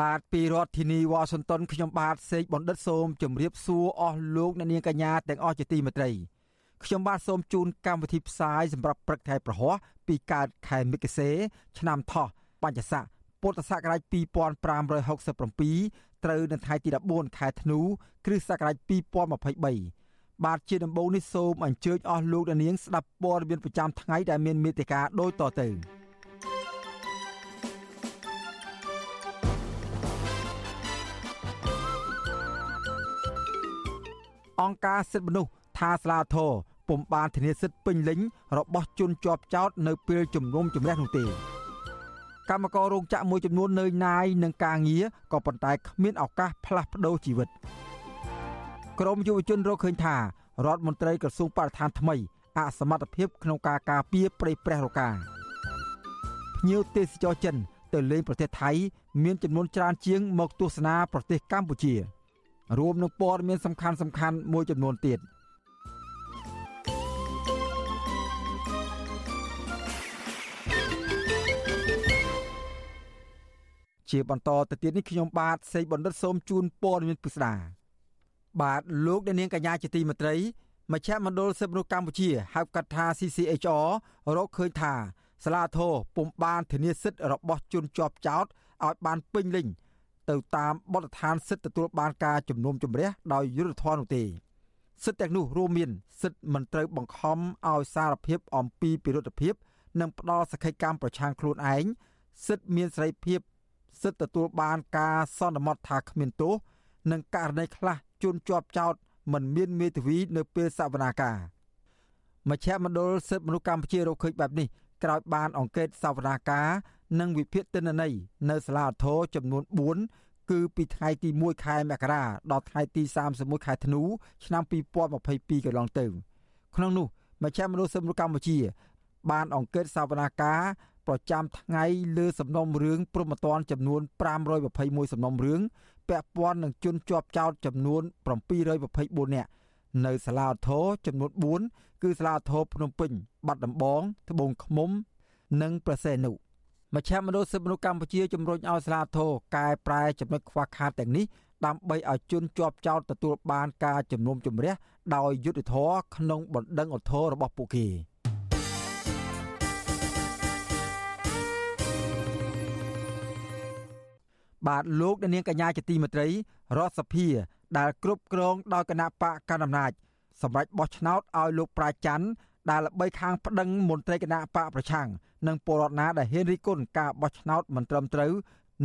បាទពីរដ្ឋធានីវ៉ាស៊ីនតោនខ្ញុំបាទសេកបណ្ឌិតសូមជម្រាបសួរអស់លោកអ្នកនាងកញ្ញាទាំងអស់ជាទីមេត្រីខ្ញុំបាទសូមជូនកម្មវិធីផ្សាយសម្រាប់ព្រឹកថ្ងៃប្រហោះពីកើតខែមិគសេ ឆ្នាំថោះបញ្ញស័កពុទ្ធសករាជ2567ត្រូវនៅថ្ងៃទី14ខែធ្នូគ្រិស្តសករាជ2023បាទជាដំបូងនេះសូមអញ្ជើញអស់លោកអ្នកនាងស្ដាប់ព័ត៌មានប្រចាំថ្ងៃដែលមានមេត្តាដូចតទៅ អង្គការសិទ្ធិមនុស្សថាស្លាធរពុំបានធានាសិទ្ធិពេញលេញរបស់ជនជាប់ចោតនៅពេលជំនុំជម្រះនោះទេកម្មកររោងចក្រមួយចំនួននៅណាយនឹងការងារក៏ប៉ុន្តែគ្មានឱកាសផ្លាស់ប្ដូរជីវិតក្រមយុវជនរកឃើញថារដ្ឋមន្ត្រីក្រសួងបរិស្ថានថ្មីអសមត្ថភាពក្នុងការការពារព្រៃប្រះរកាភ្ញៀវទេសចរចិនទៅលេងប្រទេសថៃ មានចំនួនច្រើនជាងមកទស្សនាប្រទេសកម្ពុជា រួមនឹងព័ត៌មានសំខាន់សំខាន់មួយចំនួនទៀតជាបន្តទៅទៀតនេះខ្ញុំបាទសេកបណ្ឌិតសូមជូនព័ត៌មានពិស្ដាបាទលោកអ្នកនាងកញ្ញាជាទីមេត្រីមជ្ឈមណ្ឌលសិទ្ធិមនុស្សកម្ពុជាហៅកាត់ថា CCHR រកឃើញថាសាលាធរពុំបានធានាសិទ្ធិរបស់ជនជាប់ចោតឲ្យបានពេញលេញ ទៅតាមបទដ្ឋានសិទ្ធិទទួលបានការជំនុំជម្រះដោយយុត្តិធម៌នោះទេសិទ្ធិទាំងនោះរួមមានសិទ្ធិមិនត្រូវបង្ខំឲ្យសារភាពអំពីពិរុទ្ធភាព និងផ្ដល់សក្ខីកម្មប្រឆាំងខ្លួនឯងសិទ្ធិមានសេរីភាពសិទ្ធិទទួលបានការសន្មត់ថាគ្មានទោសនិងករណីខ្លះជន់ជាប់ចោតមិនមានមេធាវីនៅពេលសវនាការមជ្ឈមណ្ឌលសិទ្ធិមនុស្សកម្ពុជារកឃើញបែបនេះក្រោយបានអង្កេតសវនាការ និងវិភាគទិន្នន័យនៅសាលាធរចំនួន4គឺពីថ្ងៃទី1ខែមករាដល់ថ្ងៃទី31ខែធ្នូឆ្នាំ2022កន្លងទៅ ក្នុងនោះមជ្ឈមណ្ឌលសិទ្ធិមនុស្សកម្ពុជា បានអង្កេតសវនាការប្រចាំថ្ងៃលើសំណុំរឿងព្រំប្រទានចំនួន521សំណុំរឿងពាក់ព័ន្ធនឹងជនជាប់ចោតចំនួន724នាក់នៅសាលាធរចំនួន4គឺសាលាធរភ្នំពេញបាត់ដំបងត្បូងឃ្មុំ និងប្រសេនុ មជ្ឈមណ្ឌលសិទ្ធិមនុស្សកម្ពុជាជំរុញឲ្យសាលាធរកែប្រែចំណុចខ្វះខាតទាំងនេះដើម្បីឲ្យជនជាប់ចោតទទួលបានការជំនុំជម្រះដោយយុត្តិធម៌ក្នុងបណ្ដឹងឧទ្ធររបស់ពួកគេ។បាទលោកនាងកញ្ញាជាទីមេត្រីរដ្ឋសភាដែលគ្រប់គ្រងដោយគណៈបកកណ្ដាលអំណាចសម្រាប់បោះឆ្នោតឲ្យលោកប្រាច័ន្ទ ដែលល្បីខាងប្តឹងមន្ត្រីគណៈបកប្រឆាំងនិងពលរដ្ឋណាដែលហ៊ានរិះគន់ការបោះឆ្នោតមិនត្រឹមត្រូវ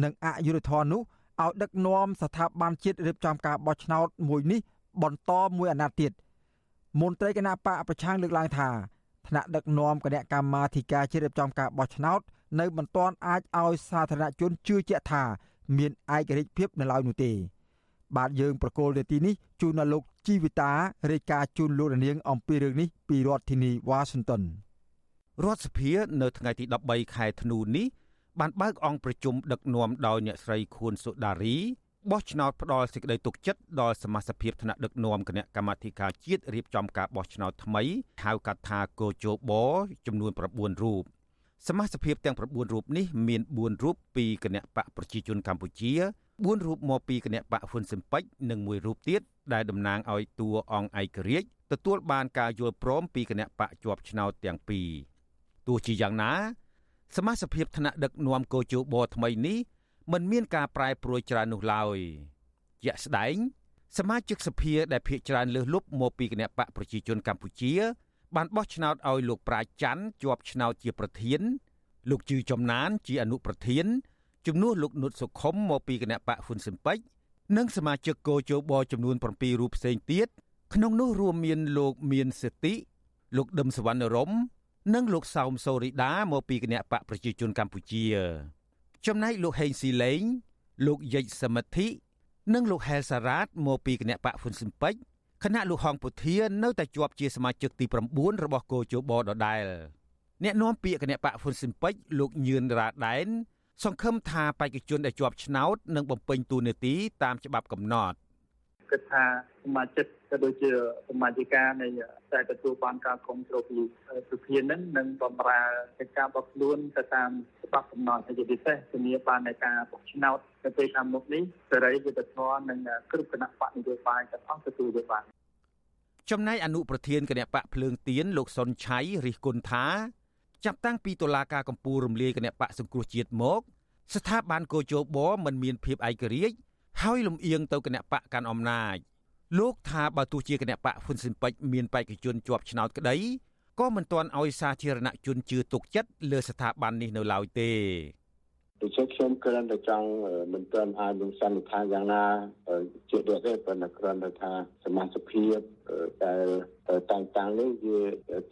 និងអយុត្តិធម៌នោះឲ្យដឹកនាំស្ថាប័នជាតិរៀបចំការបោះឆ្នោតមួយនេះបន្តមួយអាណត្តិទៀតមន្ត្រីគណៈបកប្រឆាំងលើកឡើងថាថ្នាក់ដឹកនាំគណៈកម្មាធិការជាតិរៀបចំការបោះឆ្នោតនៅមិនទាន់អាចឲ្យសាធារណជនជឿជាក់ថា មានឯករាជ្យភាពនៅឡើយនោះទេ បាទយើងប្រកូលនាទីនេះជូនដល់លោក ជីវិតារាយការណ៍ជូនលោកនាង អំពីរឿងនេះពីរដ្ឋធានីវ៉ាស៊ីនតោនរដ្ឋសភានៅថ្ងៃទី13ខែធ្នូនេះបានបើកអង្គប្រជុំដឹកនាំដោយអ្នកស្រីខួនសុដារីបោះឆ្នោតផ្ដល់សេចក្តីទុកចិត្តដល់សមាជិកភាពថ្នាក់ដឹកនាំគណៈកម្មាធិការជាតិរៀបចំការបោះឆ្នោតថ្មីហៅកាត់ថាកោជបចំនួន9រូបសមាជិកភាពទាំង9រូបនេះមាន4រូបពីគណៈបកប្រជាជនកម្ពុជា 4រូបមកពីគណៈបកហ៊ុនស៊ិនប៉ិចនិងមួយរូបទៀតដែលតំណាងឲ្យតួអង្គឯករាជ្យទទួលបានការយល់ព្រមពីគណៈបកជាប់ឆ្នោតទាំងពីរទោះជាយ៉ាងណា សមាជិកភាពថ្នាក់ដឹកនាំកោជបថ្មីនេះមិនមានការប្រែប្រួលច្រើននោះឡើយជាក់ស្ដែងសមាជិកសភាដែលភាកច្រើនលើសលប់មកពីគណៈបកប្រជាជនកម្ពុជា បានបោះឆ្នោតឲ្យលោកប្រាច័ន្ទជាប់ឆ្នោតជាប្រធាន លោកជឺចំណានជាអនុប្រធាន ជំនួសលោកនុតសុខុមមកពីគណៈបកហ៊ុនស៊ិនប៉ិចនិងសមាជិកកោជបចំនួន7រូបផ្សេងទៀតក្នុងនោះរួមមានលោកមានសេតិលោកដឹមសវណ្ណរមនិងលោកសោមសូរីដាមកពីគណៈបកប្រជាជនកម្ពុជា ចំណែកលោកហេងស៊ីលេងលោកយិចសមិទ្ធិនិងលោកហែលសារ៉ាតមកពីគណៈបកហ៊ុនស៊ិនពេជ្រគណៈលោកហងពុធានៅតែជាប់ជាសមាជិកទី9របស់គោជបដដែលអ្នកនាំពាក្យគណៈបកហ៊ុនស៊ិនពេជ្រលោកញឿនរ៉ាដែន សង្ឃឹមថាបេក្ខជនដែលជាប់ឆ្នោតនឹងបំពេញតួនាទីតាមច្បាប់កំណត់គិតថាសមាជិកក៏ដូចជាសមាជិកានៃតែទទួលបានការគ្រប់គ្រងពីសុភានឹងនឹងបំរើកិច្ចការរបស់ខ្លួនទៅតាមច្បាប់កំណត់ជាពិសេសធានាបាននៃការបោះឆ្នោតនៅពេលខាងមុខនេះសេរីយុត្តិធម៌និងគ្រប់គណៈបកនយោបាយទាំងអស់ទទួលយកបានចំណែកអនុប្រធានគណៈបកភ្លើងទៀនលោកសុនឆៃរិះគន់ថា ចាប់តាំងពីតុលាការកំពូលរំលាយគណៈបកសង្គ្រោះជាតិមក ស្ថាប័នកោជបមិនមានភាពឯករាជ្យហើយលំអៀងទៅគណៈបកកាន់អំណាចលោកថាបើទោះជាគណៈបកហ៊ុនស៊ិនពេជ្រមានបេក្ខជនជាប់ឆ្នោតក្តីក៏មិនទាន់ឲ្យសាធារណជនជឿទុកចិត្តលើស្ថាប័ននេះនៅឡើយទេ ដូច្នេះខ្ញុំគ្រាន់តែចង់មិនទាន់អាចនឹងសន្និដ្ឋានយ៉ាងណាជាក់លាក់ទេប៉ុន្តែគ្រាន់តែថាសមាជិកភាពដែលតែងតាំងនេះវា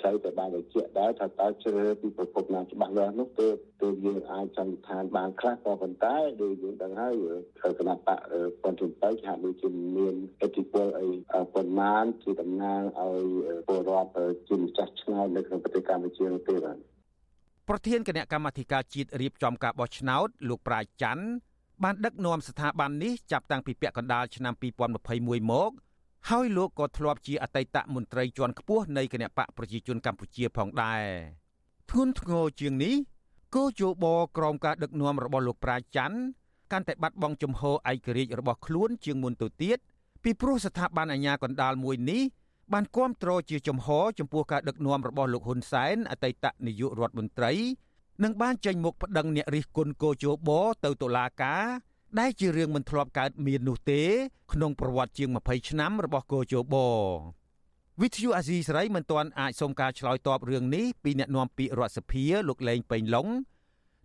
ត្រូវតែបានបញ្ជាក់ដែរថាតើជ្រើសពីប្រភពណាច្បាស់លាស់នោះទើបទើបយើងអាចសន្និដ្ឋានបានខ្លះក៏ប៉ុន្តែដូចយើងដឹងហើយគណៈបកប៉ុន្តែទៅហាក់ដូចជាមានអធិពលអីប៉ុន្មានជាតំណាងឲ្យពលរដ្ឋជាម្ចាស់ឆ្នោតនៅក្នុងប្រទេសកម្ពុជានោះទេបាទ ប្រធានគណៈកម្មាធិការជាតិរៀបចំការបោះឆ្នោតលោកប្រាជ្ញច័ន្ទបានដឹកនាំស្ថាប័ននេះចាប់តាំងពីពាក់កណ្ដាលឆ្នាំ2021មកហើយលោកក៏ធ្លាប់ជាអតីតមន្ត្រីជាន់ខ្ពស់នៃគណៈបកប្រជាជនកម្ពុជាផងដែរធ្ងន់ធ្ងរជាងនេះគោជបក្រោមការដឹកនាំរបស់លោកប្រាជ្ញច័ន្ទកាន់តែបាត់បង់ជំហរឯករាជ្យរបស់ខ្លួនជាងមុនទៅទៀតពីព្រោះស្ថាប័នអាជ្ញាកណ្ដាលមួយនេះ បានគាំទ្រជាចំហចំពោះការដឹកនាំរបស់លោកហ៊ុនសែនអតីតនាយករដ្ឋមន្ត្រីនិងបានចេញមុខប្តឹងអ្នករិះគន់គោជបទៅតុលាការដែលជារឿងមិនធ្លាប់កើតមាននោះទេ ក្នុងប្រវត្តិជាង20ឆ្នាំរបស់គោជបវិទ្យុអាស៊ីសេរីមិនទាន់អាចសុំការឆ្លើយតបរឿងនេះពីអ្នកនាំពាក្យរដ្ឋសភាលោកលេងពេញឡុង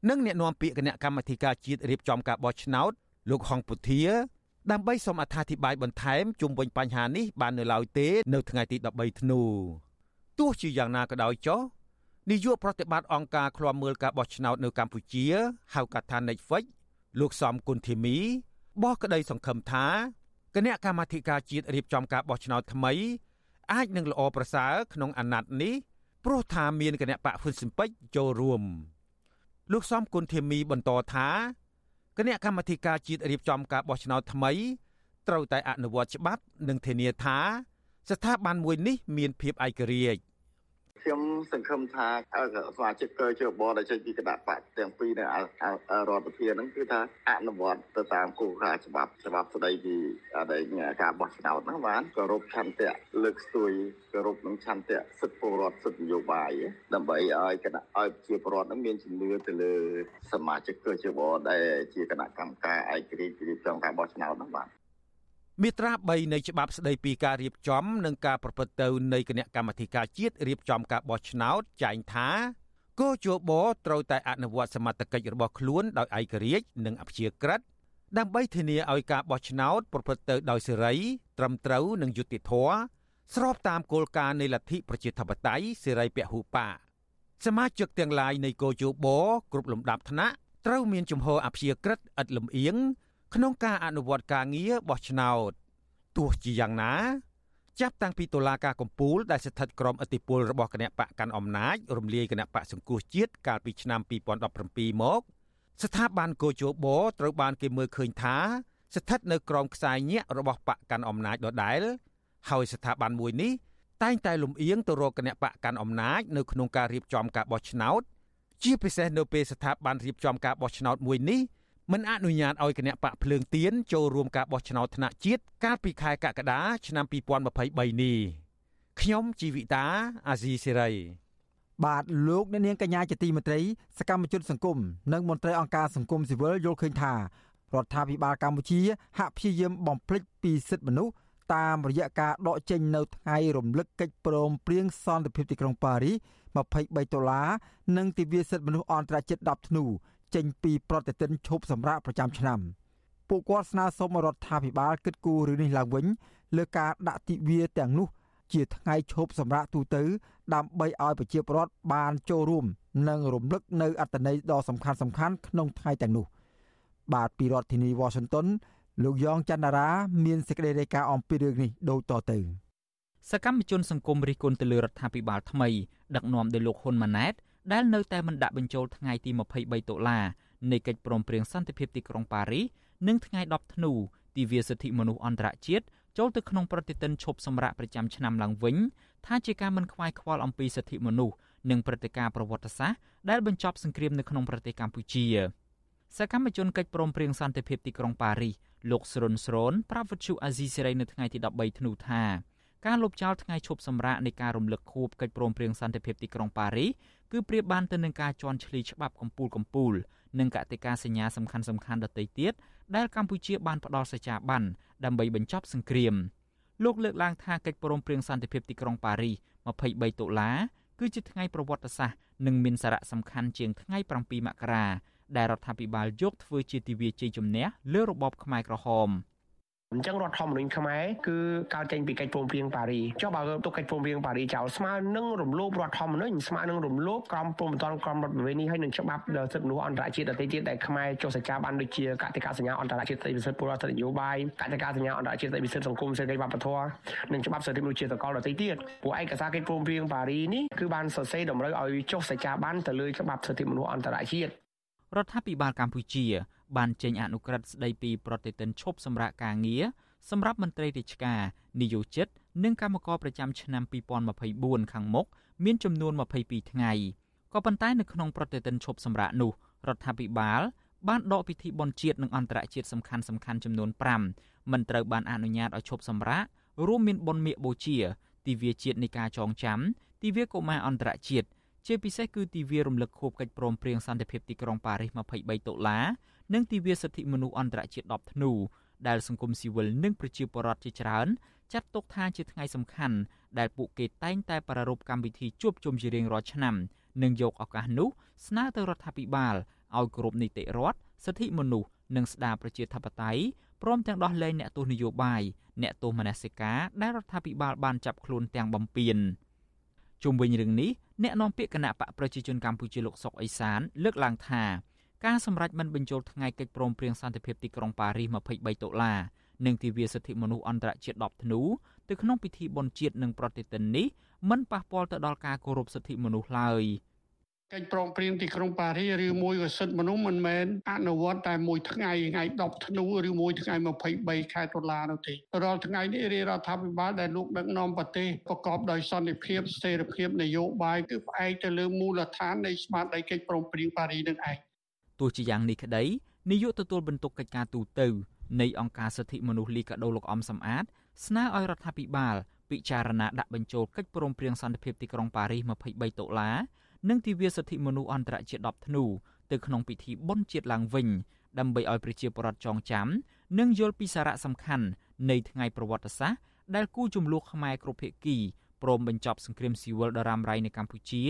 និងអ្នកនាំពាក្យគណៈកម្មាធិការជាតិរៀបចំការបោះឆ្នោតលោកហងពុធា ដើម្បីសូមអត្ថាធិប្បាយបន្ថែមជុំវិញបញ្ហានេះបាននៅឡើយទេនៅថ្ងៃទី13ធ្នូទោះជាយ៉ាងណាក៏ដោយចុះនាយកប្រតិបត្តិអង្គការឃ្លាំមើលការបោះឆ្នោតនៅកម្ពុជាហៅកាត់ថា Netflix លោកសំគុណធីមីបោះក្តីសង្ឃឹមថាគណៈកម្មាធិការជាតិរៀបចំការបោះឆ្នោតថ្មី អាចនឹងល្អប្រសើរក្នុងអាណត្តិនេះព្រោះថាមានគណៈបកហ៊ុនស៊ិនពេជ្រចូលរួម លោកសំគុណធីមីបន្តថា គណៈកម្មាធិការជាតិរៀបចំការបោះឆ្នោតថ្មីត្រូវតែអនុវត្តច្បាប់និងធានាថា ស្ថាប័នមួយនេះមានភាពឯករាជ្យ ខ្ញុំសង្ឃឹមថាសមាជិកកើជបដែលចេញពីគណៈបកទាំងពីរនៅរដ្ឋសភាហ្នឹងគឺថាអនុវត្តទៅតាមគោលការណ៍ច្បាប់ច្បាប់ស្តីពីការបោះឆ្នោតហ្នឹងបានគោរពឆន្ទៈលើកស្ទួយគោរពនឹងឆន្ទៈសិទ្ធិពលរដ្ឋសិទ្ធិនយោបាយដើម្បីឲ្យគណៈឲ្យជាពលរដ្ឋហ្នឹងមានជំនឿទៅលើសមាជិកកើជបដែលជាគណៈកម្មការឯករាជ្យរៀបចំការបោះឆ្នោតហ្នឹងបាទ មាត្រា3នៃច្បាប់ស្តីពីការរៀបចំនិងការប្រព្រឹត្តទៅនៃគណៈកម្មាធិការជាតិរៀបចំការបោះឆ្នោតចែងថាគោជបត្រូវតែអនុវត្តសមត្ថកិច្ចរបស់ខ្លួនដោយឯករាជ្យនិងអព្យាក្រឹតដើម្បីធានាឲ្យការបោះឆ្នោតប្រព្រឹត្តទៅដោយសេរី ត្រឹមត្រូវនិងយុត្តិធម៌ស្របតាមគោលការណ៍នៃលទ្ធិប្រជាធិបតេយ្យសេរីពហុបកសមាជិកទាំងឡាយនៃគោជបគ្រប់លំដាប់ថ្នាក់ត្រូវមានជំហរអព្យាក្រឹតឥតលំអៀង ក្នុងការអនុវត្តការងារបោះឆ្នោតទោះជាយ៉ាងណា ចាប់តាំងពីតុលាការកំពូលដែលស្ថិតក្រោមឥទ្ធិពលរបស់គណៈបកកាន់អំណាចរំលាយគណៈបកសង្គ្រោះជាតិកាលពីឆ្នាំ2017មក ស្ថាប័នកោជបត្រូវបានគេមើលឃើញថា ស្ថិតនៅក្រោមខ្សែញាក់របស់បកកាន់អំណាចដដែលហើយស្ថាប័នមួយនេះតែងតែលំអៀងទៅរកគណៈបកកាន់អំណាចនៅក្នុងការរៀបចំការបោះឆ្នោត ជាពិសេសនៅពេលស្ថាប័នរៀបចំការបោះឆ្នោតមួយនេះ មិនអនុញ្ញាតឲ្យគណៈបកភ្លើងទៀនចូលរួមការបោះឆ្នោតថ្នាក់ជាតិកាលពីខែកក្កដាឆ្នាំ2023នេះខ្ញុំជីវិតាអាស៊ីសេរីបាទលោកអ្នកនាងកញ្ញាជាទីមេត្រីសកម្មជនសង្គមនិងមន្ត្រីអង្គការសង្គមស៊ីវិលយល់ឃើញថារដ្ឋាភិបាលកម្ពុជាហាក់ព្យាយាមបំភ្លេចពីសិទ្ធិមនុស្សតាមរយៈការដកចេញនៅថ្ងៃរំលឹកកិច្ចព្រមព្រៀងសន្តិភាពទីក្រុងប៉ារីស23ដុល្លារនិងទិវាសិទ្ធិមនុស្សអន្តរជាតិ10ធ្នូ ចេញពីប្រតិទិនឈប់សម្រាកប្រចាំឆ្នាំពួកគាត់ស្នើសុំរដ្ឋាភិបាលគិតគូររឿងនេះឡើងវិញលើការដាក់ទិវាទាំងនោះ ជាថ្ងៃឈប់សម្រាកទូទៅ ដើម្បីឲ្យប្រជាពលរដ្ឋបានចូលរួម និងរំលឹកនៅអត្តន័យដ៏សំខាន់សំខាន់ក្នុងថ្ងៃទាំងនោះ បាទពីរដ្ឋធានី Washington លោកយ៉ងច័ន្ទរា មានសេចក្តីរាយការណ៍អំពីរឿងនេះដូចតទៅសកម្មជនសង្គមរិះគន់ទៅលើរដ្ឋាភិបាលថ្មីដឹកនាំដោយលោកហ៊ុនម៉ាណែត ដែលនៅតែមិនដាក់បញ្ចូលថ្ងៃទី23ដុល្លារនៃកិច្ចព្រមព្រៀងសន្តិភាពទីក្រុងប៉ារីសនិងថ្ងៃ10ធ្នូទិវាសិទ្ធិមនុស្សអន្តរជាតិចូលទៅក្នុងប្រតិទិនឈប់សម្រាកប្រចាំឆ្នាំឡើងវិញថាជាការមិនខ្វាយខ្វល់អំពីសិទ្ធិមនុស្សនិងព្រឹត្តិការណ៍ប្រវត្តិសាស្ត្រដែលបញ្ចប់សង្គ្រាមនៅក្នុងប្រទេសកម្ពុជាសកម្មជនកិច្ចព្រមព្រៀងសន្តិភាពទីក្រុងប៉ារីសលោកស្រុនស្រូនប្រាប់វិទ្យុអាស៊ីសេរីនៅថ្ងៃទី13ធ្នូថា ការលុបចោលថ្ងៃឈប់សម្រាកនៃការរំលឹកខួបកិច្ចព្រមព្រៀងសន្តិភាពទីក្រុងប៉ារីសគឺប្រៀបបានទៅនឹងការជន់ឈ្លីច្បាប់កម្ពុជាកម្ពុជានិងកតិកាសញ្ញាសំខាន់សំខាន់ដទៃទៀតដែលកម្ពុជាបានផ្ដល់សច្ចាប័នដើម្បីបញ្ចប់សង្គ្រាមលោកលើកឡើងថាកិច្ចព្រមព្រៀងសន្តិភាពទីក្រុងប៉ារីស23ដុល្លារគឺជាថ្ងៃប្រវត្តិសាស្ត្រនិងមានសារៈសំខាន់ជាងថ្ងៃ7មករាដែលរដ្ឋាភិបាលយកធ្វើជាទិវាជ័យជំនះលើរបបខ្មែរក្រហម។ អញ្ចឹងរដ្ឋធម្មនុញ្ញខ្មែរគឺកើតចេញពីកិច្ចព្រមព្រៀងប៉ារីចុះបើទុកកិច្ចព្រមព្រៀងប៉ារីចោលស្មើនឹងរំលោភរដ្ឋធម្មនុញ្ញស្មើនឹងរំលោភក្រមព្រំប្រទានក្រមរដ្ឋប្រវេណីហើយនឹងច្បាប់សិទ្ធិមនុស្សអន្តរជាតិដទៃទៀតដែលខ្មែរចុះសច្ចាបានដូចជាកតិកាសញ្ញាអន្តរជាតិស្តីពីសិទ្ធិពលរដ្ឋនយោបាយកតិកាសញ្ញាអន្តរជាតិស្តីពីសិទ្ធិសង្គមសេដ្ឋកិច្ចវប្បធម៌និងច្បាប់សិទ្ធិមនុស្សជាសកលដទៃទៀតព្រោះឯកសារកិច្ចព្រមព្រៀងប៉ារីនេះគឺបានសរសេរតម្រូវឲ្យចុះសច្ចាបានទៅលើច្បាប់សិទ្ធិមនុស្សអន្តរជាតិ រដ្ឋាភិបាលកម្ពុជា បានចេញអនុក្រឹត្យស្តីពីប្រតិទិនឈប់សម្រាកការងារសម្រាប់មន្ត្រីរាជការនិយោជិត និងកម្មករប្រចាំឆ្នាំ2024ខាងមុខមានចំនួន22ថ្ងៃក៏ប៉ុន្តែនៅក្នុងប្រតិទិនឈប់សម្រាកនោះរដ្ឋាភិបាលបានដកពិធីបុណ្យជាតិនិងអន្តរជាតិសំខាន់សំខាន់ចំនួន5មិនត្រូវបានអនុញ្ញាតឲ្យឈប់សម្រាករួមមានបុណ្យមាឃបូជាទិវាជាតិនៃការចងចាំទិវាកុមារអន្តរជាតិ ជាពិសេសគឺទិវារំលឹកខួបកិច្ចព្រមព្រៀងសន្តិភាពទីក្រុងប៉ារីស23ដុល្លារនិងទិវាសិទ្ធិមនុស្សអន្តរជាតិ10ធ្នូដែលសង្គមស៊ីវិលនិងប្រជាពលរដ្ឋជាច្រើនចាត់ទុកថាជាថ្ងៃសំខាន់ដែលពួកគេតែងតែប្រារព្ធកម្មវិធីជួបជុំជារៀងរាល់ឆ្នាំនិងយកឱកាសនោះស្នើទៅរដ្ឋាភិបាលឲ្យគោរពនីតិរដ្ឋសិទ្ធិមនុស្សនិងស្ដារប្រជាធិបតេយ្យព្រមទាំងដោះលែងអ្នកទោសនយោបាយអ្នកទោសមនសិការដែលរដ្ឋាភិបាលបានចាប់ខ្លួនទាំងបំពេញជុំវិញរឿងនេះអ្នកនាំពាក្យគណៈបកប្រជាជនកម្ពុជាលោកសុកអេសានលើកឡើងថាការសម្រេចមិនបញ្ចូលថ្ងៃកិច្ចព្រមព្រៀងសន្តិភាពទីក្រុងប៉ារីស23ដុល្លារនិងទិវាសិទ្ធិមនុស្សអន្តរជាតិ10ធ្នូទៅក្នុងពិធីបុណ្យជាតិនិងប្រតិទិននេះមិនប៉ះពាល់ទៅដល់ការគោរពសិទ្ធិមនុស្សឡើយ កិច្ចព្រមព្រៀងទីក្រុងប៉ារីសឬមួយក៏សិទ្ធិមនុស្សមិនមែនអនុវត្តតែមួយថ្ងៃថ្ងៃ10ធ្នូឬមួយថ្ងៃ23ខែតុលានោះទេរាល់ថ្ងៃនេះរាជរដ្ឋាភិបាលដែលលោកដឹកនាំប្រទេសប្រកបដោយសន្តិភាពស្ថិរភាពនយោបាយគឺផ្អែកទៅលើមូលដ្ឋាននៃស្មារតីកិច្ចព្រមព្រៀងប៉ារីសនឹងឯងទោះជាយ៉ាងនេះក្តីនាយកទទួលបន្ទុកកិច្ចការទូតនៃអង្គការសិទ្ធិមនុស្សលីកាដូលោកអំសំអាត ស្នើឲ្យរដ្ឋាភិបាលពិចារណាដាក់បញ្ចូលកិច្ចព្រមព្រៀងសន្តិភាពទីក្រុងប៉ារីស23ដុល្លារ និងទិវាសិទ្ធិមនុស្សអន្តរជាតិ10ធ្នូទៅក្នុងពិធីបុណ្យជាតិឡើងវិញដើម្បីឲ្យប្រជាពលរដ្ឋចងចាំនិងយល់ពីសារៈសំខាន់នៃថ្ងៃប្រវត្តិសាស្ត្រដែលគូចំនួនខ្មែរគ្រប់ភាគីព្រមបញ្ចប់សង្គ្រាមស៊ីវិលដ៏រ៉ាំរ៉ៃនៅកម្ពុជា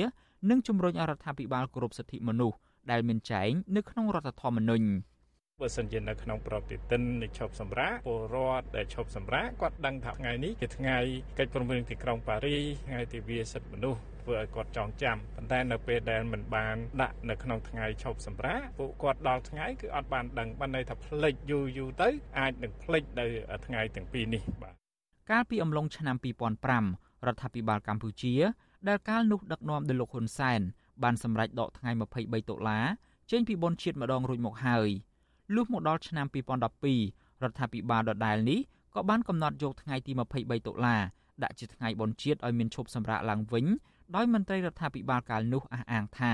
និងជំរុញឲ្យរដ្ឋាភិបាលគោរពសិទ្ធិមនុស្សដែលមានចែងនៅក្នុងរដ្ឋធម្មនុញ្ញបើសិនជានៅក្នុងប្រតិទិននៃឈប់សម្រាកពលរដ្ឋដែលឈប់សម្រាកគាត់ដឹងថាថ្ងៃនេះជាថ្ងៃកិច្ចព្រមព្រៀងទីក្រុងប៉ារីថ្ងៃទិវាសិទ្ធិមនុស្ស ធ្វើឲ្យគាត់ចងចាំប៉ុន្តែនៅពេលដែលមិនបានដាក់នៅក្នុងថ្ងៃឈប់សម្រាកពួកគាត់ដល់ថ្ងៃគឺអត់បានដឹងបានន័យថាផ្លេចយូរយូរទៅអាចនឹងផ្លេចនៅថ្ងៃទាំងពីរនេះបាទកាលពីអំឡុងឆ្នាំ2005រដ្ឋាភិបាលកម្ពុជា ដែលកាលនោះដឹកនាំដោយលោកហ៊ុនសែនបានសម្រេចដកថ្ងៃ23ដុល្លារចេញពីបនជាតិម្ដងរួចមកហើយលុះមកដល់ឆ្នាំ2012រដ្ឋាភិបាលដដែលនេះក៏បានកំណត់យកថ្ងៃទី23ដុល្លារដាក់ជាថ្ងៃបុណ្យជាតិឲ្យមានឈប់សម្រាកឡើងវិញ ដោយមន្ត្រីរដ្ឋាភិបាលកាលនោះអះអាងថា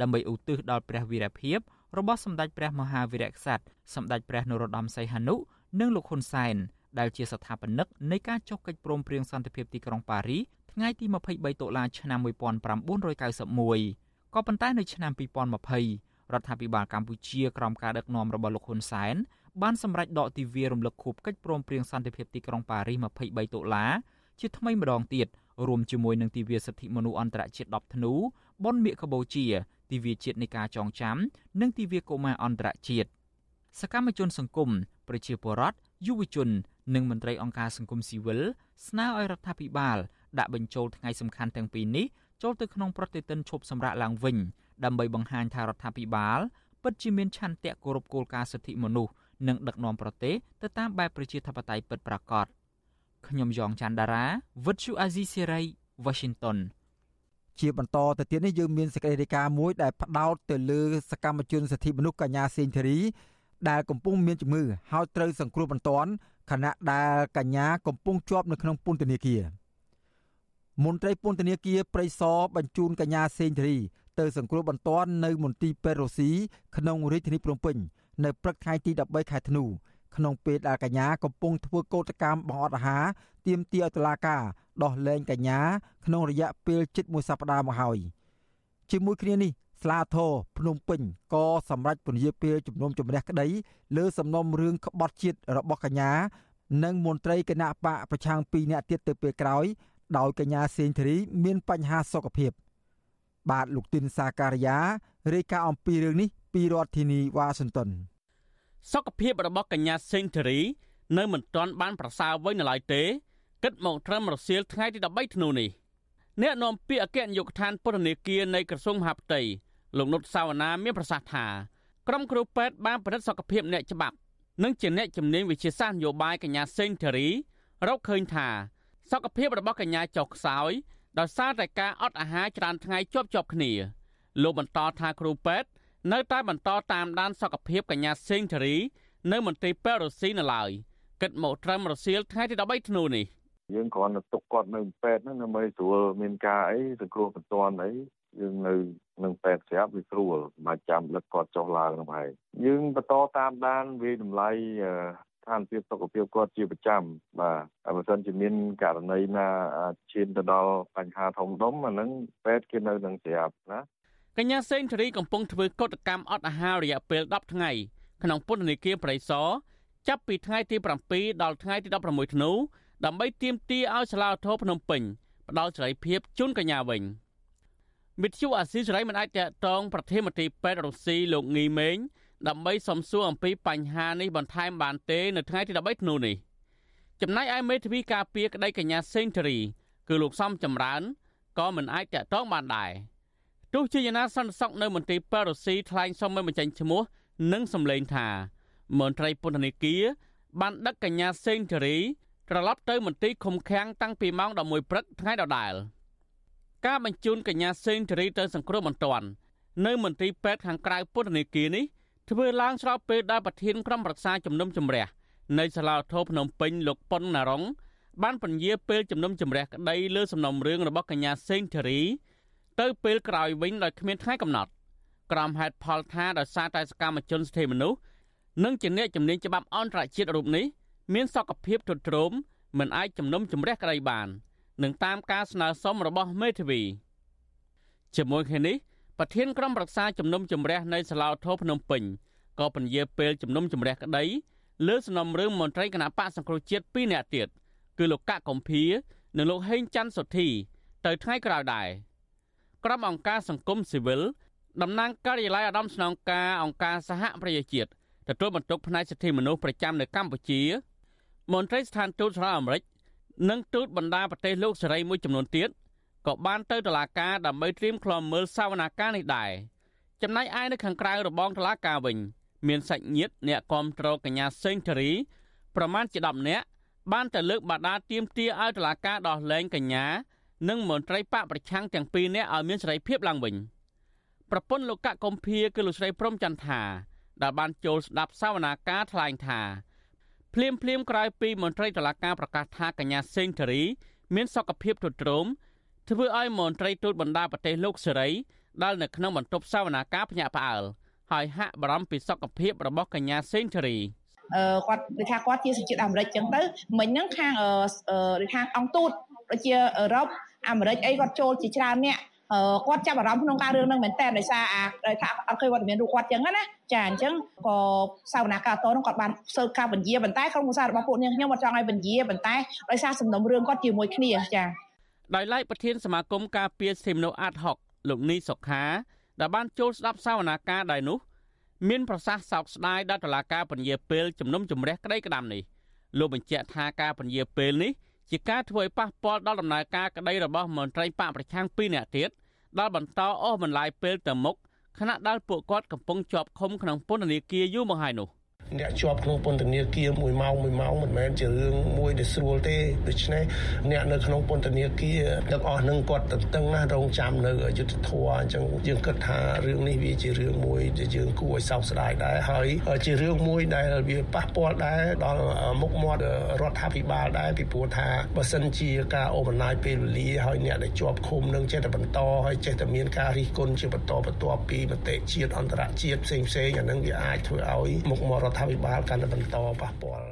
ដើម្បីឧទ្ទិសដល់ព្រះវីរភាពរបស់សម្ដេចព្រះមហាវីរក្សត្រសម្ដេចព្រះនរោត្តមសីហនុនិងលោកហ៊ុនសែនដែលជាស្ថាបនិកនៃការចុះកិច្ចព្រមព្រៀងសន្តិភាពទីក្រុងប៉ារីថ្ងៃទី23តុលាឆ្នាំ1991ក៏ប៉ុន្តែនៅឆ្នាំ2020រដ្ឋាភិបាលកម្ពុជាក្រោមការដឹកនាំរបស់លោកហ៊ុនសែនបានសម្រេចដកទិវារំលឹកខួបកិច្ចព្រមព្រៀងសន្តិភាពទីក្រុងប៉ារីស23តុលាជាថ្មីម្ដងទៀត រួមជាមួយនឹងទិវាសិទ្ធិមនុស្សអន្តរជាតិ10ធ្នូបុណ្យមាឃកបូជាទិវាជាតិនៃការចងចាំ និងទិវាកុមារអន្តរជាតិសកម្មជនសង្គមប្រជាពលរដ្ឋយុវជន និងមន្ត្រីអង្គការសង្គមស៊ីវិលស្នើឲ្យរដ្ឋាភិបាលដាក់បញ្ចូលថ្ងៃសំខាន់ទាំងពីរនេះចូលទៅក្នុងប្រតិទិនឈប់សម្រាកឡើងវិញដើម្បីបង្ហាញថារដ្ឋាភិបាលពិតជាមានឆន្ទៈគោរពគោលការណ៍សិទ្ធិមនុស្សនិងដឹកនាំប្រទេសទៅតាមបែបប្រជាធិបតេយ្យពិតប្រាកដ ខ្ញុំយ៉ងច័ន្ទដារាវិទ្យុអាស៊ីសេរី Washington ជាបន្តទៅទៀតនេះយើងមានសេចក្តីរាយការណ៍មួយដែលផ្ដោតទៅលើសកម្មជនសិទ្ធិមនុស្សកញ្ញាសេងធីរី ដែលកំពុងមានជំងឺហើយត្រូវសង្គ្រោះបន្ទាន់ខណៈដែលកញ្ញាកំពុងជាប់នៅក្នុងពន្ធនាគារមន្ត្រីពន្ធនាគារព្រៃសរបញ្ជូនកញ្ញាសេងធីរីទៅសង្គ្រោះបន្ទាន់នៅមន្ទីរពេទ្យរុស្ស៊ីក្នុងរាជធានីភ្នំពេញនៅព្រឹកថ្ងៃទី13ខែធ្នូ ក្នុងពេលដែលកញ្ញាកំពុងធ្វើកោតកម្មបង្អត់អាហារទាមទារឲ្យតុលាការដោះលែងកញ្ញាក្នុងរយៈពេលជិតមួយសប្តាហ៍មកហើយជាមួយគ្នានេះស្លាធរភ្នំពេញក៏សម្រេចពន្យាពេលជំនុំជម្រះក្តីលើសំណុំរឿងក្បត់ជាតិរបស់កញ្ញានិងមន្ត្រីគណៈបកប្រឆាំង2នាក់ទៀតទៅពេលក្រោយដោយកញ្ញាសេងធារីមានបញ្ហាសុខភាព បាទលោកទីនសាការីយ៉ារាយការណ៍អំពីរឿងនេះពីរដ្ឋធានីវ៉ាស៊ីនតោន សុខភាពរបស់កញ្ញាសេងធារី នៅមិនទាន់បានប្រសើរវិញនៅឡើយទេគិតមកត្រឹមរសៀលថ្ងៃទី13ធ្នូនេះអ្នកនាំពាក្យអគ្គនាយកដ្ឋានពន្ធនាគារនៃក្រសួងមហាផ្ទៃលោកនុតសាវណ្ណាមានប្រសាសន៍ថាក្រុមគ្រូពេទ្យបានពិនិត្យសុខភាពអ្នកច្បាប់និងជាអ្នកជំនាញវិទ្យាសាស្ត្រនយោបាយកញ្ញាសេងធារីរកឃើញថាសុខភាពរបស់កញ្ញាចុះខ្សោយដោយសារតែការអត់អាហារច្រើនថ្ងៃជាប់ជាប់គ្នាលោកបន្តថាគ្រូពេទ្យ នៅតែបន្តតាមដានសុខភាពកញ្ញាសេងធារីនៅមន្ទីរពេទ្យរុស្ស៊ីនៅឡើយគិតមកត្រឹមរសៀលថ្ងៃទី13ធ្នូនេះយើងគ្រាន់តែទុកគាត់នៅពេទ្យហ្នឹងដើម្បីស្រួលមានការអីសង្គ្រោះបន្ទាន់អីយើងនៅនឹងពេទ្យស្រាប់វាស្រួលមិនចាំលឹកគាត់ចុះឡើងនោះហើយយើងបន្តតាមដានវាតម្លៃស្ថានភាពសុខភាពគាត់ជាប្រចាំបាទបើមិនជាមានករណីណាឈានទៅដល់បញ្ហាធំដុំអាហ្នឹងពេទ្យគេនៅនឹងស្រាប់ណា កញ្ញាសេងធារីកំពុងធ្វើកតកម្មអត់អាហាររយៈពេល10ថ្ងៃក្នុងពន្ធនាគារប្រៃសណចាប់ពីថ្ងៃទី7ដល់ថ្ងៃទី16ធ្នូដើម្បីទាមទារឲ្យសាលាឧទ្ធរភ្នំពេញផ្ដល់សេរីភាពជូនកញ្ញាវិញមិទ្យុអាស៊ីសេរីមិនអាចតតងប្រធានមន្ត្រីពេទ្យរុស្ស៊ីលោកងីមេងដើម្បីសំសួរអំពីបញ្ហានេះបន្ថែមបានទេនៅថ្ងៃទី13ធ្នូនេះចំណែកឯមេធាវីការពារក្តីកញ្ញាសេងធារី គឺលោកសំចម្រើនក៏មិនអាចតតងបានដែរ ទោះជាយ៉ាងណាសន្តិសុខនៅមន្ទីរពេទ្យរុស្ស៊ីថ្លែងសុំមិនបញ្ចេញឈ្មោះនិងសម្លេងថាមន្ត្រីពន្ធនាគារបានដឹកកញ្ញាសេងធារីត្រឡប់ទៅមន្ទីរឃុំឃាំងតាំងពីម៉ោង11ព្រឹកថ្ងៃដដែលការបញ្ជូនកញ្ញាសេងធារីទៅសង្គ្រោះបន្ទាន់នៅមន្ទីរពេទ្យខាងក្រៅពន្ធនាគារនេះធ្វើឡើងស្របពេលដែលប្រធានក្រុមប្រឹក្សាជំនុំជម្រះនៃសាលាធរភ្នំពេញលោកប៉ុនណារងបានពន្យាពេលជំនុំជម្រះក្តីលើសំណុំរឿងរបស់កញ្ញាសេងធារី ទៅពេលក្រោយវិញដោយគ្មានថ្ងៃកំណត់ក្រុមហេតុផលថាដោយសារតែសកម្មជនសិទ្ធិមនុស្សនិងជាអ្នកជំនាញច្បាប់អន្តរជាតិរូបនេះមានសុខភាពទ្រុឌទ្រោមមិនអាចជំនុំជម្រះក្តីបាននឹងតាមការស្នើសុំរបស់មេធាវីជាមួយគ្នានេះប្រធានក្រុមប្រឹក្សាជំនុំជម្រះនៃសាលាធរភ្នំពេញក៏ពន្យាពេលជំនុំជម្រះក្តីលើសំណុំរឿងមន្ត្រីគណៈបកសង្គ្រោះជាតិ2នាក់ទៀតគឺលោកកកកំភៀនិងលោកហេងច័ន្ទសុធីទៅថ្ងៃក្រោយដែរ ក្រុមអង្គការសង្គមស៊ីវិលតំណាងការិយាល័យឧត្តមស្នងការអង្គការសហប្រជាជាតិទទួលបន្ទុកផ្នែកសិទ្ធិមនុស្សប្រចាំនៅកម្ពុជាមន្ត្រីស្ថានទូតសហរដ្ឋអាមេរិកនិងទូតបណ្ដាប្រទេសលោកសេរីមួយចំនួនទៀតក៏បានទៅតុលាការដើម្បីត្រៀមខ្លំមើលសវនាការនេះដែរចំណែកឯនៅខាងក្រៅរបងតុលាការវិញ មានសាច់ញាតិអ្នកគាំទ្រកញ្ញាសេងធារីប្រមាណជា10នាក់បានទៅលើកបាដាទៀមទាឲ្យតុលាការដោះលែងកញ្ញា និងមន្ត្រីបកប្រឆាំងទាំងពីរនាក់ឲ្យមានសេរីភាពឡើងវិញប្រពន្ធលោកកកកំភៀគឺលោកស្រីព្រំចន្ទថាដែលបានចូលស្ដាប់សវនាការថ្លែងថាភ្លាមភ្លាមក្រោយពីមន្ត្រីតុលាការប្រកាសថាកញ្ញាសេងធារី មានសុខភាពទ្រុឌទ្រោមធ្វើឲ្យមន្ត្រីទូតបណ្ដាប្រទេសលោកសេរីដែលនៅក្នុងបន្ទប់សវនាការភ្ញាក់ផ្អើលហើយហាក់បារម្ភពីសុខភាពរបស់កញ្ញាសេងធារីអឺគាត់ដូចថាគាត់ជាសញ្ជាតិអាមេរិកចឹងទៅមិញហ្នឹងខាងអឺខាងអង្គទូតដូចជាអឺរ៉ុប អាមេរិកអីគាត់ចូលជាច្រើនអ្នកគាត់ចាប់អារម្មណ៍ក្នុងការរឿងហ្នឹងមែនតើដោយសារអាដោយថាអត់ឃើញវត្តមានរូបគាត់ចឹងណាចាអញ្ចឹងក៏សាវនាការតនោះគាត់បានសើការបញ្ជាប៉ុន្តែក្រុមគូសាររបស់ពួកនាងខ្ញុំអត់ចង់ឲ្យបញ្ជាប៉ុន្តែដោយសារសំណុំរឿងគាត់ជាមួយគ្នាចាដោយឡែកប្រធានសមាគមការពារសិទ្ធិមនុស្សអាត់ហុកលោកនីសុខាដែលបានចូលស្ដាប់សាវនាការដែរនោះមានប្រសាសន៍សោកស្ដាយដល់តុលាការពន្យាពេលជំនុំជម្រះក្តីក្តាំនេះលោកបញ្ជាក់ថាការពន្យាពេលនេះ ជាការធ្វើឲ្យប៉ះពាល់ដល់ដំណើរការក្តីរបស់មន្ត្រីបកប្រឆាំង2នាក់ទៀតដែលបន្តអស់បន្លាយពេលទៅមុខខណៈដែលពួកគាត់កំពុងជាប់ឃុំក្នុងពន្ធនាគារយូរមកហើយនោះ អ្នកជាប់ក្នុងពន្ធនាគារ1ម៉ោង1ម៉ោងមិនមែនជារឿងមួយដែលស្រួលទេដូច្នេះអ្នកនៅក្នុងពន្ធនាគារទាំងអស់នឹងគាត់តឹងតឹងណារងចាំនៅយុទ្ធធរអញ្ចឹងយើងគិតថារឿងនេះវាជារឿងមួយដែលយើងគួរឲ្យសោកស្ដាយដែរហើយជារឿងមួយដែលវាប៉ះពាល់ដែរដល់មុខមាត់រដ្ឋាភិបាលដែរពីព្រោះថាបើសិនជាការអូបន្លាយពេលវេលាហើយអ្នកដែលជាប់ឃុំនឹងចេះតែបន្តហើយចេះតែមានការរិះគន់ជាបន្តបន្ទាប់ពីមតិជាតិអន្តរជាតិផ្សេងផ្សេងអានឹងវាអាចធ្វើឲ្យមុខមាត់រដ្ឋាភិបាលកាន់តែបន្តប៉ះពាល់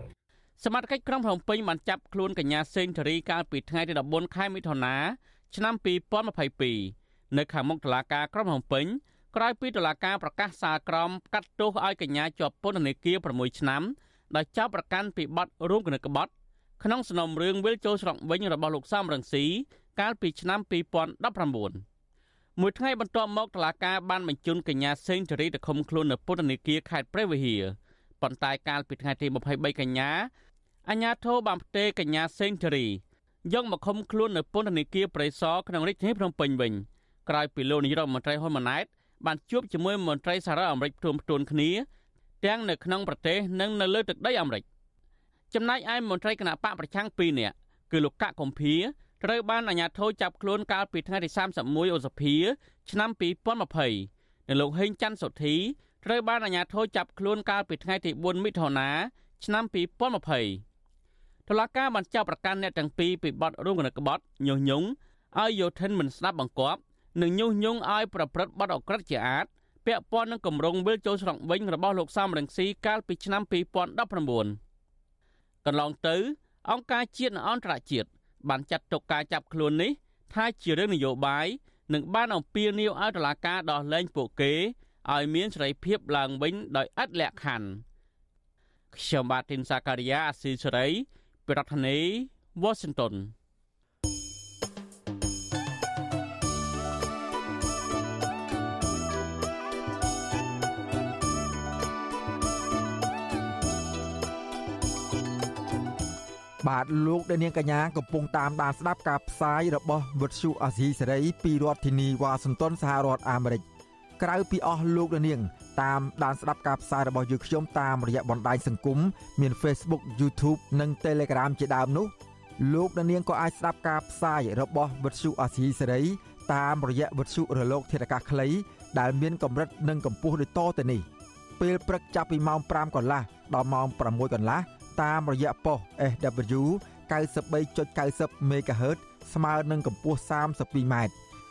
សមាជិកក្រុងភ្នំពេញបានចាប់ខ្លួនកញ្ញាសេងធារីកាលពីថ្ងៃទី14ខែមិថុនាឆ្នាំ2022នៅខាងមុខតុលាការក្រុងភ្នំពេញក្រោយពីតុលាការប្រកាសសាលក្រមកាត់ទោសឲ្យកញ្ញាជាប់ពន្ធនាគារ6ឆ្នាំដោយចាប់ប្រកាន់ពីបទរួមគំនិតក្បត់ក្នុងសំណុំរឿងវិលចូលស្រុកវិញរបស់លោកសំរងស៊ីកាលពីឆ្នាំ2019មួយថ្ងៃបន្ទាប់មកតុលាការបានបញ្ជូនកញ្ញាសេងធារីទៅឃុំខ្លួននៅពន្ធនាគារខេត្តព្រះវិហារ ប៉ុន្តែកាលពីថ្ងៃទី23កញ្ញាអាជ្ញាធរបានផ្ទេរកញ្ញាសេងធារីយកមកឃុំខ្លួននៅពន្ធនាគារព្រៃសរក្នុងរាជធានីភ្នំពេញវិញក្រោយពីលោកនាយរដ្ឋមន្ត្រីហ៊ុនម៉ាណែតបានជួបជាមួយមន្ត្រីសារអាមេរិកផ្ទួំផ្ទួនគ្នាទាំងនៅក្នុងប្រទេសនិងនៅលើទឹកដីអាមេរិកចំណែកឯមន្ត្រីគណៈបកប្រឆាំង2នាក់គឺលោកកកកំភៀត្រូវបានអាជ្ញាធរចាប់ខ្លួនកាលពីថ្ងៃទី31ឧសភា ឆ្នាំ2020នៅលោកហេងច័ន្ទសុធី ត្រូវបានអាជ្ញាធរចាប់ខ្លួនកាលពីថ្ងៃទី4មិថុនាឆ្នាំ2020តុលាការបានចាប់ប្រកាន់អ្នកទាំងពីរពីបទរួមគំនិតក្បត់ញុះញង់ឲ្យយោធិនមិនស្ដាប់បង្គាប់និងញុះញង់ឲ្យប្រព្រឹត្តបទអក្រិតជាអាតពាក់ព័ន្ធនឹងគម្រោងវិលចូលស្រុកវិញរបស់លោកសំរងស៊ីកាលពីឆ្នាំ2019កន្លងទៅអង្គការជាតិនិងអន្តរជាតិបានចាត់ទុកការចាប់ខ្លួននេះថាជារឿងនយោបាយនិងបានអំពាវនាវឲ្យតុលាការដោះលែងពួកគេ ឲ្យមានសេរីភាពឡើងវិញដោយឥតលក្ខខណ្ឌខ្ញុំបាទទីនសាការីយ៉ាអស៊ីសេរីប្រធានាធិបតី Washington បាទលោកដែលនាងកញ្ញាកំពុងតាមដានស្ដាប់ការផ្សាយរបស់វិទ្យុអាស៊ីសេរីពីរដ្ឋធានីវ៉ាស៊ីនតោនសហរដ្ឋអាមេរិក ក្រៅពីអស់លោកដែលនាង តាមដានស្ដាប់ការផ្សាយរបស់យើងខ្ញុំតាមរយៈបណ្ដាញសង្គមមាន Facebook YouTube និង Telegram ជាដើមនោះលោកអ្នកនាងក៏អាចស្ដាប់ការផ្សាយរបស់វិទ្យុអាស៊ីសេរីតាមរយៈវិទ្យុរលក ធាតុអាកាសខ្លី ដែលមានកម្រិតនិងកម្ពស់ដូចតទៅនេះពេលព្រឹកចាប់ពីម៉ោង5កន្លះដល់ម៉ោង6កន្លះតាមរយៈប៉ុស SW 93.90 MHz ស្មើនឹងកម្ពស់ 32m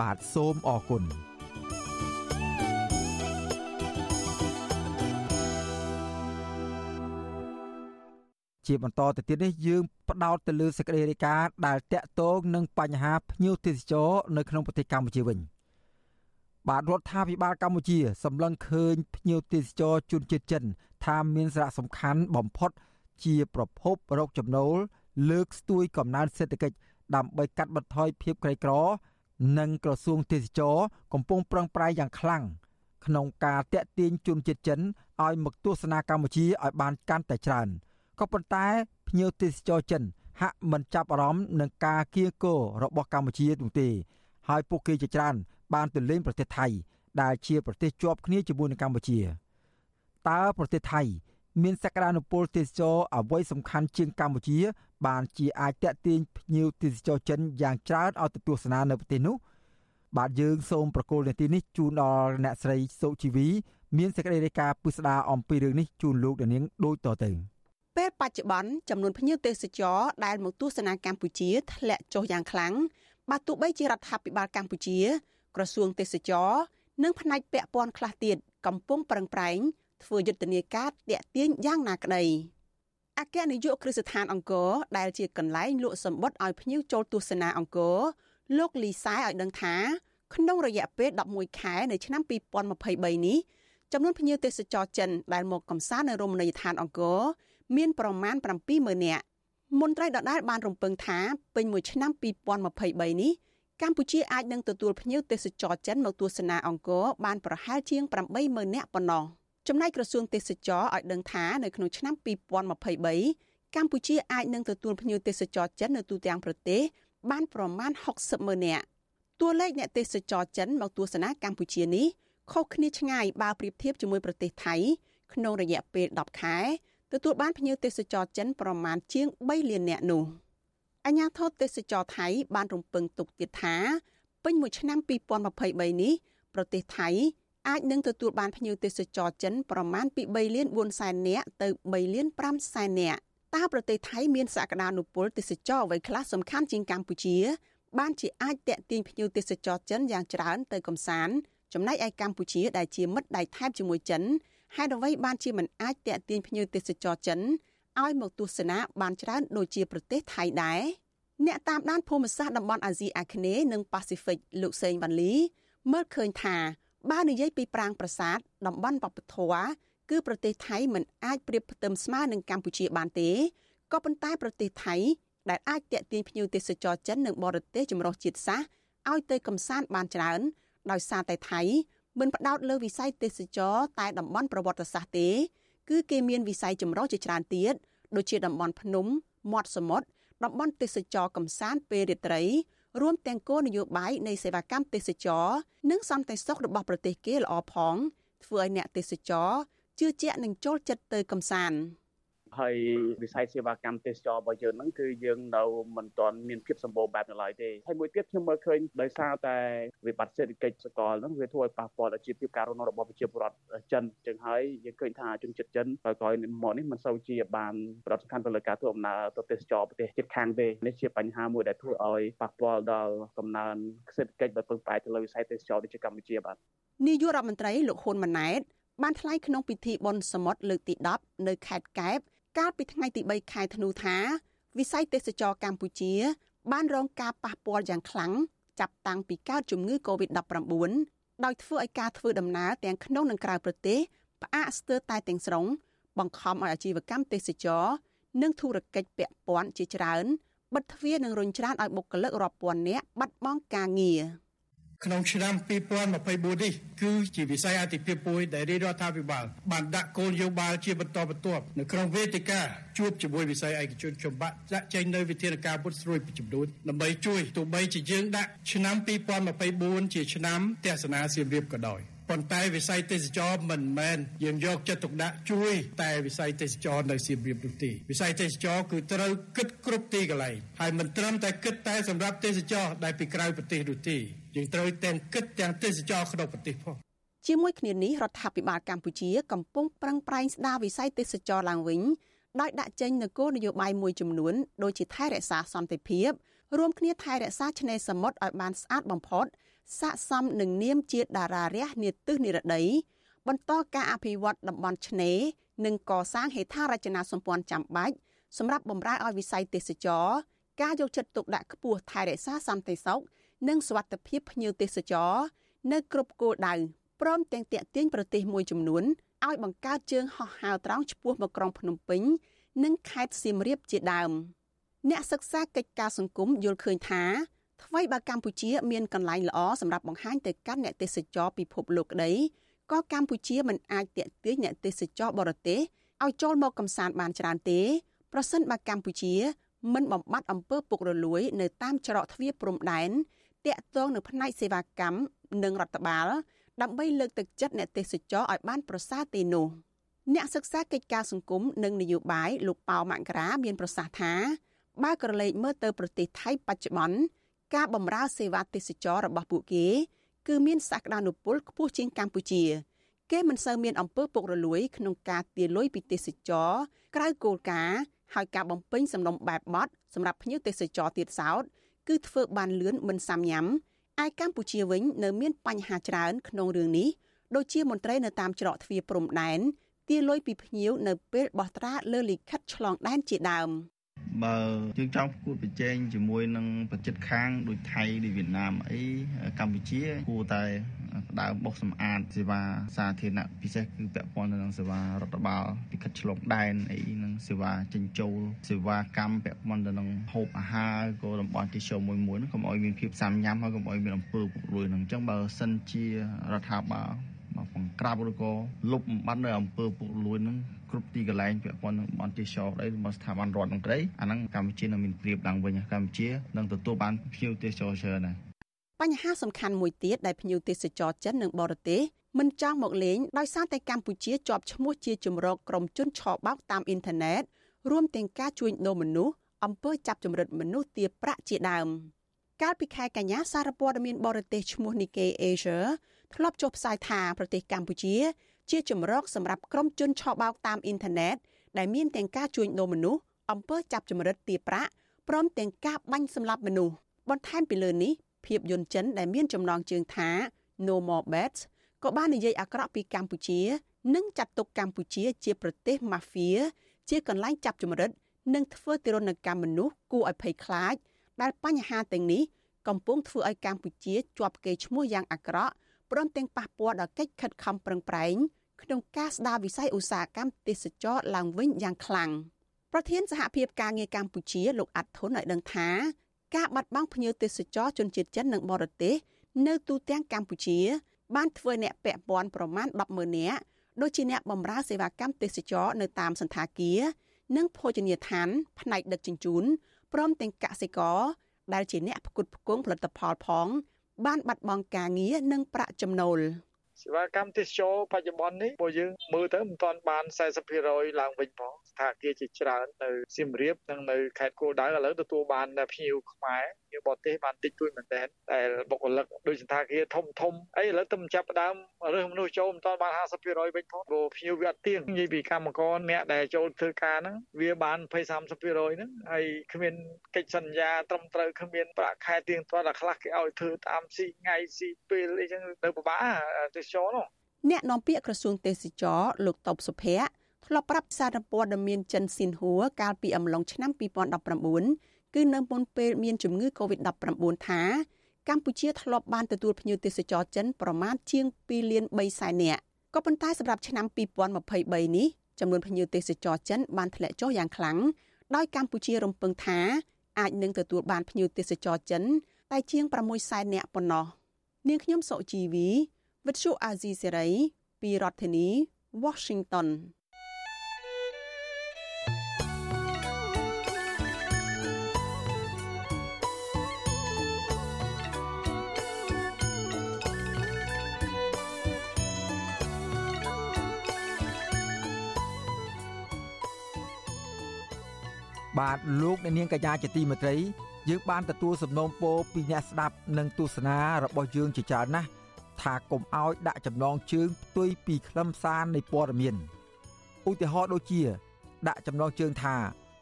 បាទសូមអរគុណជាបន្តទៅទៀតនេះយើងផ្ដោតទៅលើសេចក្តីរាយការណ៍ដែលតាក់ទងនឹងបញ្ហាភ្ញៀវទេសចរនៅក្នុងប្រទេសកម្ពុជាវិញបាទរដ្ឋាភិបាលកម្ពុជាសម្លឹងឃើញភ្ញៀវទេសចរជនជាតិចិន ថាមានសារៈសំខាន់បំផុត ជាប្រភពរកចំណូលលើកស្ទួយកំណើនសេដ្ឋកិច្ចដើម្បីកាត់បន្ថយភាពក្រីក្រ និងក្រសួងទេសចរកំពុងប្រឹងប្រែងយ៉ាងខ្លាំងក្នុងការតាក់ទាញជនជាតិចិនឲ្យមកទស្សនាកម្ពុជាឲ្យបានកាន់តែច្រើនក៏ប៉ុន្តែភ្ញៀវទេសចរចិន ហាក់មិនចាប់អារម្មណ៍នឹងការគៀកោរបស់កម្ពុជានោះទេ ហើយពួកគេជាច្រើន បានទៅលេងប្រទេសថៃដែលជាប្រទេសជាប់គ្នាជាមួយនឹងកម្ពុជាតើប្រទេសថៃ មានសក្តានុពលទេសចរអ្វីសំខាន់ជាងកម្ពុជា បានជាអាចតេទៀងភ្ញៀវទេសចរចិនយ៉ាងច្រើនឲ្យទៅទស្សនានៅប្រទេសនោះ បាទយើងសូមប្រកូលនាទីនេះជូនដល់អ្នកស្រីសុជីវី មានសេចក្តីរាយការណ៍ពិស្ដារអំពីរឿងនេះជូនលោកនាងដូចតទៅពេលបច្ចុប្បន្នចំនួនភ្ញៀវទេសចរដែលមកទស្សនាកម្ពុជាធ្លាក់ចុះយ៉ាងខ្លាំងបាទទោះបីជារដ្ឋាភិបាលកម្ពុជា ក្រសួងទេសចរនិងផ្នែកពាក់ព័ន្ធខ្លះទៀតកំពុងប្រឹងប្រែង ធ្វើយុទ្ធនាការតាក់ទាញយ៉ាងណាក្តីអគ្គនាយកគ្រឹះស្ថានអង្គរដែលជាកន្លែងលក់សម្បត្តិឲ្យភ្ញៀវចូលទស្សនាអង្គរលោកលីសែឲ្យដឹងថាក្នុងរយៈពេល11ខែនៃឆ្នាំ2023នេះចំនួនភ្ញៀវទេសចរចិនដែលមកកំសាន្តនៅរមណីយដ្ឋានអង្គរមានប្រមាណ70000នាក់មន្ត្រីដដែលបានរំពឹងថាពេញមួយឆ្នាំ2023នេះកម្ពុជាអាចនឹងទទួលភ្ញៀវទេសចរចិនមកទស្សនាអង្គរបានប្រហែលជាង80000នាក់ប៉ុណ្ណោះ ចំណែកក្រសួងទេសចរឲ្យដឹងថានៅក្នុងឆ្នាំ2023កម្ពុជាអាចនឹងទទួលភ្ញៀវទេសចរចិននៅទូទាំងប្រទេសបានប្រមាណ60ម៉ឺននាក់តួលេខអ្នកទេសចរចិនមកទស្សនាកម្ពុជានេះខុសគ្នាឆ្ងាយបើប្រៀបធៀបជាមួយប្រទេសថៃក្នុងរយៈពេល10ខែទទួលបានភ្ញៀវទេសចរចិនប្រមាណជាង3លាននាក់នោះអញ្ញាធិទេសចរថៃបានរំពឹងទុកទៀតថាពេញមួយឆ្នាំ2023នេះប្រទេសថៃ អាចនឹងទទួលបានភ្ញៀវទេសចរចិនប្រមាណពី3លាន4សែននាក់ទៅ3លាន5សែននាក់តើប្រទេសថៃមានសក្តានុពលទេសចរអ្វីខ្លះសំខាន់ជាងកម្ពុជា បានជាអាចតេទៀងភ្ញៀវទេសចរចិនយ៉ាងច្រើនទៅកំសាន្តចំណែកឯកម្ពុជាដែលជាមិត្តដៃថែបជាមួយចិនហេតុអ្វីបានជាមិនអាចតេទៀងភ្ញៀវទេសចរចិនឲ្យមកទស្សនាបានច្រើនដូចជាប្រទេសថៃដែរអ្នកតាមដានភូមិសាស្ត្រតំបន់អាស៊ីអាគ្នេយ៍និងប៉ាស៊ីហ្វិកលោកសេងវ៉ាន់លីមើលឃើញថា បើនិយាយពីប្រាង្គប្រាសាទតំបន់វប្បធម៌គឺប្រទេសថៃមិនអាចប្រៀបផ្ទឹមស្មើនឹងកម្ពុជាបានទេក៏ប៉ុន្តែប្រទេសថៃដែលអាចតាក់ទាញភ្ញៀវទេសចរចិននិងបរទេសចម្រុះជាតិសាសន៍ឲ្យទៅកំសាន្តបានច្រើន ដោយសារតែថៃមិនផ្ដោតលើវិស័យទេសចរតែតំបន់ប្រវត្តិសាស្ត្រទេ គឺគេមានវិស័យចម្រុះជាច្រើនទៀតដូចជាតំបន់ភ្នំមាត់សមុទ្រតំបន់ទេសចរកំសាន្តពេលរាត្រី រួមទាំងគោលនយោបាយនៃសេវាកម្មទេសចរនិងសន្តិសុខរបស់ប្រទេសគេល្អផងធ្វើឲ្យអ្នកទេសចរជឿជាក់នឹងចូលចិត្តទៅកំសាន្ត ហើយវិស័យសេវាកម្មទេសចររបស់យើងហ្នឹងគឺយើងនៅមិនទាន់មានភាពសម្បូរបែបនៅឡើយទេហើយមួយទៀតខ្ញុំមើលឃើញដោយសារតែវិបត្តិសេដ្ឋកិច្ចសកលហ្នឹងវាធ្វើឲ្យប៉ះពាល់ដល់ជីវភាពការរស់នៅរបស់ប្រជាពលរដ្ឋចិនចឹងហើយយើងឃើញថាជនជាតិចិនក្រោយមកនេះមិនសូវជាបានប្រតិកម្មទៅលើការធ្វើដំណើរទៅទេសចរប្រទេសជិតខាងទេនេះជាបញ្ហាមួយដែលធ្វើឲ្យប៉ះពាល់ដល់កំណើនសេដ្ឋកិច្ចដែលពឹងផ្អែកទៅលើវិស័យទេសចរដូចជាកម្ពុជាបាទនាយករដ្ឋមន្ត្រីលោកហ៊ុនម៉ាណែតបានថ្លែងក្នុងពិធីបុណ្យសមុទ្រលើកទី10នៅខេត្តកែប កាលពីថ្ងៃទី3ខែធ្នូថា វិស័យទេសចរកម្ពុជា បានរងការប៉ះពាល់យ៉ាងខ្លាំងចាប់តាំងពីកើតជំងឺ Covid-19 ដោយធ្វើឲ្យការធ្វើដំណើរទាំងក្នុងនិងក្រៅប្រទេសផ្អាកស្ទើរតែទាំងស្រុងបង្ខំឲ្យអាជីវកម្មទេសចរនិងធុរកិច្ចពាក់ព័ន្ធជាច្រើនបិទទ្វារនិងរុញច្រានឲ្យបុគ្គលិករាប់ពាន់នាក់បាត់បង់ការងារ។ ក្នុងឆ្នាំ2024នេះគឺជាវិស័យអតិភិបមួយដែលរាជរដ្ឋាភិបាលបានដាក់គោលនយោបាយជាបន្តបន្ទាប់នៅក្នុងវេទិកាជួបជាមួយវិស័យឯកជនចំបាក់ចាក់ចែងនៅវិធានការពុតស្រួយពីចំនួនដើម្បីជួយទោះបីជាយើងដាក់ឆ្នាំ2024ជាឆ្នាំទស្សនាសៀមរាបក៏ដោយប៉ុន្តែវិស័យទេសចរមិនមែនយើងយកចិត្តទុកដាក់ជួយ តែវិស័យទេសចរនៅសៀមរាបនោះទេវិស័យទេសចរគឺត្រូវគិតគ្រប់ទីកន្លែងហើយមិនត្រឹមតែគិតតែសម្រាប់ទេសចរដែលពីក្រៅប្រទេសនោះទេ យើងត្រូវទាំងគិតទាំងទេសចរក្នុងប្រទេសផងជាមួយគ្នានេះរដ្ឋាភិបាលកម្ពុជាកំពុងប្រឹងប្រែងស្ដារវិស័យទេសចរឡើងវិញដោយដាក់ចេញនូវគោលនយោបាយមួយចំនួនដូចជាថែរក្សាសន្តិភាពរួមគ្នាថែរក្សាឆ្នេរសមុទ្រឲ្យបានស្អាតបំផុតស័កសមនឹងនាមជាតារារះនាទិសនិរដី បន្តការអភិវឌ្ឍតំបន់ឆ្នេរនិងកសាងហេដ្ឋារចនាសម្ព័ន្ធចាំបាច់សម្រាប់បម្រើឲ្យវិស័យទេសចរការយកចិត្តទុកដាក់ខ្ពស់ថែរក្សាសន្តិសុខ និងសុវត្ថិភាពភ្ញៀវទេសចរនៅគ្រប់គោលដៅព្រមទាំងតាក់ទាញប្រទេសមួយចំនួនឲ្យបង្កើតជើងហោះហើរត្រង់ឆ្ពោះមកក្រុងភ្នំពេញ និងខេត្តសៀមរាបជាដើមអ្នកសិក្សាកិច្ចការសង្គមយល់ឃើញថាថ្មីបើកម្ពុជា មានកន្លែងល្អសម្រាប់បង្ហាញទៅកាន់អ្នកទេសចរពិភពលោកក្តីក៏កម្ពុជាមិនអាចទាក់ទាញអ្នកទេសចរបរទេសឲ្យចូលមកកំសាន្តបានច្រើនទេ ប្រសិនបើកម្ពុជាមិនបំបត្តិអំពើពុករលួយ នៅតាមច្រកទ្វារព្រំដែន តាក់ទងនៅផ្នែកសេវាកម្មនិងរដ្ឋបាលដើម្បីលើកទឹកចិត្តអ្នកទេសចរឲ្យបានប្រសើរទេនោះអ្នកសិក្សាកិច្ចការសង្គមនិងនយោបាយលោកប៉ៅមករាមានប្រសាសន៍ថាបើក្រឡេកមើលទៅប្រទេសថៃបច្ចុប្បន្នការបម្រើសេវាទេសចររបស់ពួកគេ គឺមានសក្តានុពលខ្ពស់ជាងកម្ពុជា គេមិនសូវមានអំពើពុករលួយ ក្នុងការទារលុយពីទេសចរក្រៅគោលការណ៍ហើយការបំពេញសំណុំបែបបទសម្រាប់ភ្ញៀវទេសចរទៀតសោត គឺធ្វើបានលឿនមិនសាំញ៉ាំឯកម្ពុជាវិញនៅមានបញ្ហាច្រើនក្នុងរឿងនេះដូចជាមន្ត្រីនៅតាមច្រកទ្វារព្រំដែនទារលុយពីភ្ញៀវនៅពេលបោះត្រាលើលិខិតឆ្លងដែនជាដើម។ បើយើងចង់ប្រកួតប្រជែងជាមួយនឹងប្រជិតខាងដូចថៃដូចវៀតណាមអីកម្ពុជា គួរតែដើមបោសសម្អាតសេវាសាធារណៈពិសេសគឺពាក់ព័ន្ធទៅនឹងសេវារដ្ឋបាលពិកិច្ចឆ្លងដែនអីនឹងសេវាចិញ្ចូលសេវាកម្មពាក់ព័ន្ធទៅនឹងហូបអាហារក៏តំបន់ទេសចរមួយមួយហ្នឹងកុំឲ្យមានភាពសាមញ៉ាំហើយកុំឲ្យមានអំពើពុករលួយហ្នឹងអញ្ចឹងបើសិនជារដ្ឋាភិបាលមកបង្ក្រាបឬក៏លុបបំបាត់នៅអំពើពុករលួយហ្នឹង គ្រប់ទីកន្លែងពាក់ព័ន្ធនឹងបនទេសចរក្តីរបស់ស្ថាប័នរដ្ឋនឹងក្តីអាហ្នឹងកម្ពុជានឹងមានព្រៀបឡើងវិញកម្ពុជានឹងទទួលបានភ្ញៀវទេសចរច្រើនដែរបញ្ហាសំខាន់មួយទៀតដែលភ្ញៀវទេសចរចិននិងបរទេសមិនចង់មកលេងដោយសារតែកម្ពុជាជាប់ឈ្មោះជាជំរកក្រុមជនឆបោកតាមអ៊ីនធឺណិតរួមទាំងការជួញដូរមនុស្សអំពើចាប់ចម្រិតមនុស្សទារប្រាក់ជាដើមកាលពីខែកញ្ញាសារព័ត៌មានបរទេសឈ្មោះ Nikkei Asia ធ្លាប់ចុះផ្សាយថាប្រទេសកម្ពុជា ជាជំរកសម្រាប់ក្រុមជនឆបោកតាមអ៊ីនធឺណិតដែលមានទាំងការជួញដូរមនុស្សអំពើចាប់ចម្រិតទារប្រាក់ព្រមទាំងការបាញ់សម្លាប់មនុស្សបន្ថែមពីលើនេះភាពយន្តចិនដែលមានចំណងជើងថា No More Bets ក៏បាននិយាយអាក្រក់ពីកម្ពុជា និងចាត់ទុកកម្ពុជាជាប្រទេសម៉ាហ្វៀជាកន្លែងចាប់ចម្រិត និងធ្វើទរណកម្មមនុស្សគួរឲ្យភ័យខ្លាច ដែលបញ្ហាទាំងនេះកំពុងធ្វើឲ្យកម្ពុជាជាប់កេរ្តិ៍ឈ្មោះយ៉ាងអាក្រក់ព្រមទាំងប៉ះពាល់ដល់កិច្ចខិតខំប្រឹងប្រែង ក្នុងការស្ដារវិស័យឧស្សាហកម្មទេសចរឡើងវិញយ៉ាងខ្លាំងប្រធានសហភាពការងារកម្ពុជាលោកអាត់ធុនឲ្យដឹងថាការបាត់បង់ភ្ញៀវទេសចរជនជាតិចិននិងបរទេសនៅទូទាំងកម្ពុជា បានធ្វើអ្នកពាក់ព័ន្ធប្រមាណ100000នាក់ដូចជាអ្នកបម្រើសេវាកម្មទេសចរនៅតាមសន្តាគារនិងភោជនីយដ្ឋាន ផ្នែកដឹកជញ្ជូនព្រមទាំងកសិករដែលជាអ្នកផ្គត់ផ្គង់ផលិតផលផងបានបាត់បង់ការងារនិងប្រាក់ចំណូល សេវាកម្មទេសចរបច្ចុប្បន្ននេះបើយើងមើលទៅមិនទាន់បាន40%ឡើងវិញផងស្ថានភាពជាច្រើននៅសៀមរាបនិងនៅខេត្តគោលដៅឥឡូវទទួលបានភ្ញៀវខ្មែរភ្ញៀវបរទេសបានតិចតួចមែនទែនតែបុគ្គលិកដូចសន្តាគារធំធំអីឥឡូវទៅចាប់ផ្ដើមរើសមនុស្សចូលមិនទាន់បាន50%វិញផងព្រោះភ្ញៀវវាអត់ទៀងនិយាយពីកម្មករអ្នកដែលចូលធ្វើការហ្នឹងវាបាន20 30%ហ្នឹងហើយគ្មានកិច្ចសន្យាត្រឹមត្រូវគ្មានប្រាក់ខែទៀងទាត់ដល់ខ្លះគេឲ្យធ្វើតាមស៊ីថ្ងៃស៊ីពេលអីចឹងនៅពិបាកទេសចរនោះអ្នកនាំពាក្យក្រសួងទេសចរលោកតបសុភ័ក្រធ្លាប់ប្រាប់សារព័ត៌មានចិនស៊ីនហួរកាលពីអំឡុងឆ្នាំ2019គឺនៅមុនពេលមានជំងឺ Covid-19 ថាកម្ពុជាធ្លាប់បានទទួលភ្ញៀវទេសចរចិនប្រមាណជាង2លាន3សែននាក់ក៏ប៉ុន្តែសម្រាប់ឆ្នាំ2023នេះចំនួនភ្ញៀវទេសចរចិនបានធ្លាក់ចុះយ៉ាងខ្លាំងដោយកម្ពុជារំពឹងថាអាចនឹងទទួលបានភ្ញៀវទេសចរចិនតែជាង6សែននាក់ប៉ុណ្ណោះនាងខ្ញុំសុជីវី វិទ្យុអាស៊ីសេរីពីរដ្ឋធានី Washington បាទលោកអ្នកនាងកញ្ញាជាទីមេត្រីយើងបានទទួលសំណូមពរពីអ្នកស្ដាប់និងទស្សនារបស់យើងជាច្រើនណាស់ ថាកុំឲ្យដាក់ចំណងជើងផ្ទុយពីខ្លឹមសារនៃព័ត៌មានឧទាហរណ៍ដូចជា ដាក់ចំណងជើងថា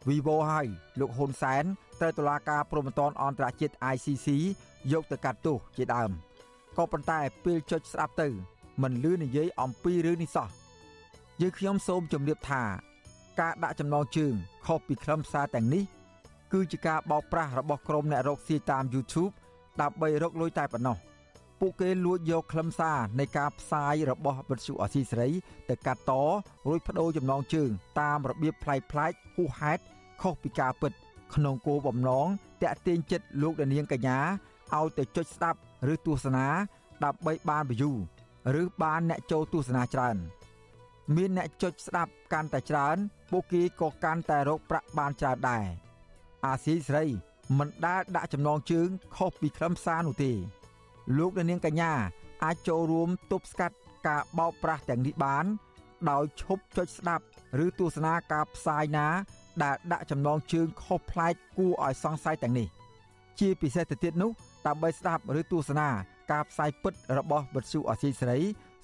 Vivo ហើយលោកហ៊ុនសែនត្រូវតុលាការព្រហ្មទណ្ឌអន្តរជាតិ ICC យកទៅកាត់ទោសជាដើមក៏ប៉ុន្តែពេលចុចស្ដាប់ទៅ មិនលឺនិយាយអំពីរឿងនេះសោះយើងខ្ញុំសូមជម្រាបថា ការដាក់ចំណងជើងខុសពីខ្លឹមសារទាំងនេះ គឺជាការបោកប្រាស់របស់ក្រុមអ្នករកស៊ីតាម YouTube ដើម្បីរកលុយតែប៉ុណ្ណោះ ពួកគេលួចយកខ្លឹមសារនៃការផ្សាយរបស់វិទ្យុអសីសេរី ទៅកាត់តរួចបដូរចំណងជើង តាមរបៀបប្លែកប្លែកហួសហេតុខុសពីការពិត ក្នុងគោលបំណងតាក់ទាញចិត្តលោកនាងកញ្ញាឲ្យទៅចុចស្ដាប់ឬទស្សនាដើម្បីបាន view ឬបានអ្នកចូលទស្សនាច្រើន។មានអ្នកចុចស្ដាប់កាន់តែច្រើនពួកគេក៏កាន់តែរកប្រាក់បានច្រើនដែរអាស៊ីសេរីមិនដែលដាក់ចំណងជើងខុសពីខ្លឹមសារនោះទេ លោកនាងកញ្ញាអាចចូលរួមទប់ស្កាត់ការបោកប្រាស់ទាំងនេះបាន ដោយឈប់ចុចស្ដាប់ ឬទស្សនាការផ្សាយណា ដែលដាក់ចំណងជើងខុសប្លែកគួរឲ្យសង្ស័យទាំងនេះ ជាពិសេសទៅទៀតនោះដើម្បីស្ដាប់ឬទស្សនាការផ្សាយពិតរបស់វិទ្យុអសីសេរី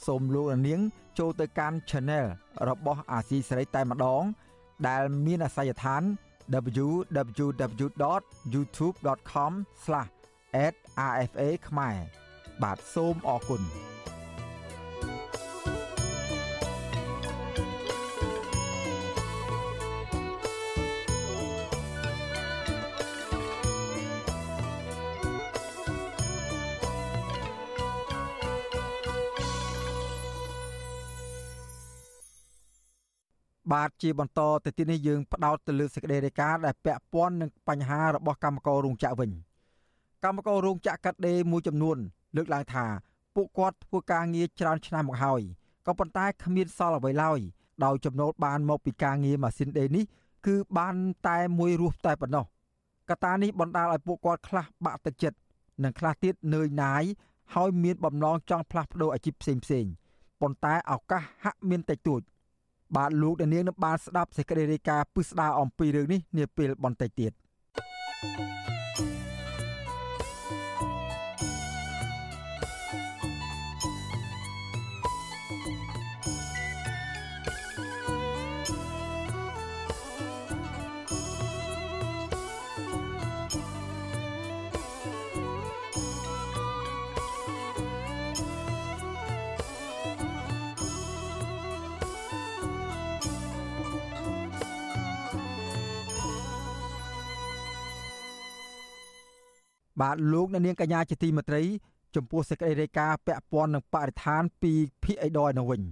សូមលោកនាង ចូលទៅកាន់ Channel របស់អាស៊ីសេរីតែម្ដង ដែលមានអាសយដ្ឋាន RFA ខ្មែរបាទសូមអរគុណបាទជាបន្តទៅទីនេះយើងផ្ដោតទៅលើសេចក្តីរាយការណ៍ដែលពាក់ព័ន្ធនឹងបញ្ហារបស់កម្មកររោងចក្រវិញ។ កម្មកររោងចក្រកាត់ដេរមួយចំនួន លើកឡើងថាពួកគាត់ធ្វើការងារច្រើនឆ្នាំមកហើយក៏ប៉ុន្តែគ្មានសល់អ្វីឡើយដោយចំណូលបានមកពីការងារម៉ាស៊ីនដេរនេះគឺបានតែមួយរស់តែប៉ុណ្ណោះកត្តានេះបណ្ដាលឲ្យពួកគាត់ខ្លះបាក់ទឹកចិត្តនិងខ្លះទៀតនឿយណាយហើយមានបំណងចង់ផ្លាស់ប្ដូរអាជីពផ្សេងផ្សេងប៉ុន្តែឱកាសហាក់មានតិចតួចបាទលោកអ្នកនាងនឹងបានស្ដាប់សេចក្តីរាយការណ៍ពិស្ដារអំពីរឿងនេះនាពេលបន្តិចទៀត thank you បាទលោកអ្នកនាងកញ្ញាជាទីមេត្រីចំពោះសេចក្តីរាយការណ៍ពាក់ព័ន្ធនឹងបរិស្ថានពីភីអេដយនៅវិញ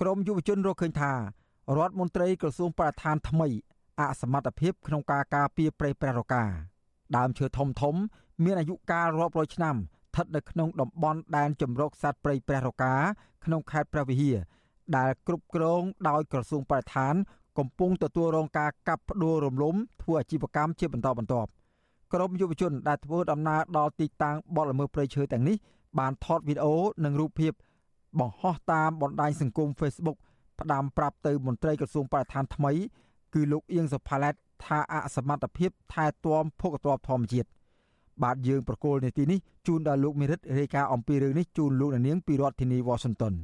ក្រមយុវជនរកឃើញថារដ្ឋមន្ត្រីក្រសួងបរិស្ថានថ្មីអសមត្ថភាពក្នុងការការពារព្រៃព្រះរកាដើមឈើធំធំ មានអាយុកាលរាប់រយឆ្នាំស្ថិតនៅក្នុងតំបន់ដែនជម្រកសត្វព្រៃព្រះរកាក្នុងខេត្តព្រះវិហារដែលគ្រប់គ្រងដោយក្រសួងបរិស្ថាន កំពុងទទួលរងការកាប់ផ្ដួលរំលំធ្វើអាជីវកម្មជាបន្តបន្ទាប់ ក្រុមយុវជនដែលធ្វើដំណើរដល់ទីតាំងបទល្មើសព្រៃឈើទាំងនេះបានថតវីដេអូនិងរូបភាពបង្ហោះតាមបណ្ដាញសង្គម Facebook ផ្ដាំប្រាប់ទៅមន្ត្រីក្រសួងបរិស្ថានថ្មី គឺលោកអៀងសុផាឡែតថាអសមត្ថភាពថែទាំភោគទ្រព្យធម្មជាតិបាទយើងប្រកូលនាទីនេះជូនដល់លោកមេរិតរាយការណ៍អំពីរឿងនេះជូនលោកនាងពីរដ្ឋធានី Washington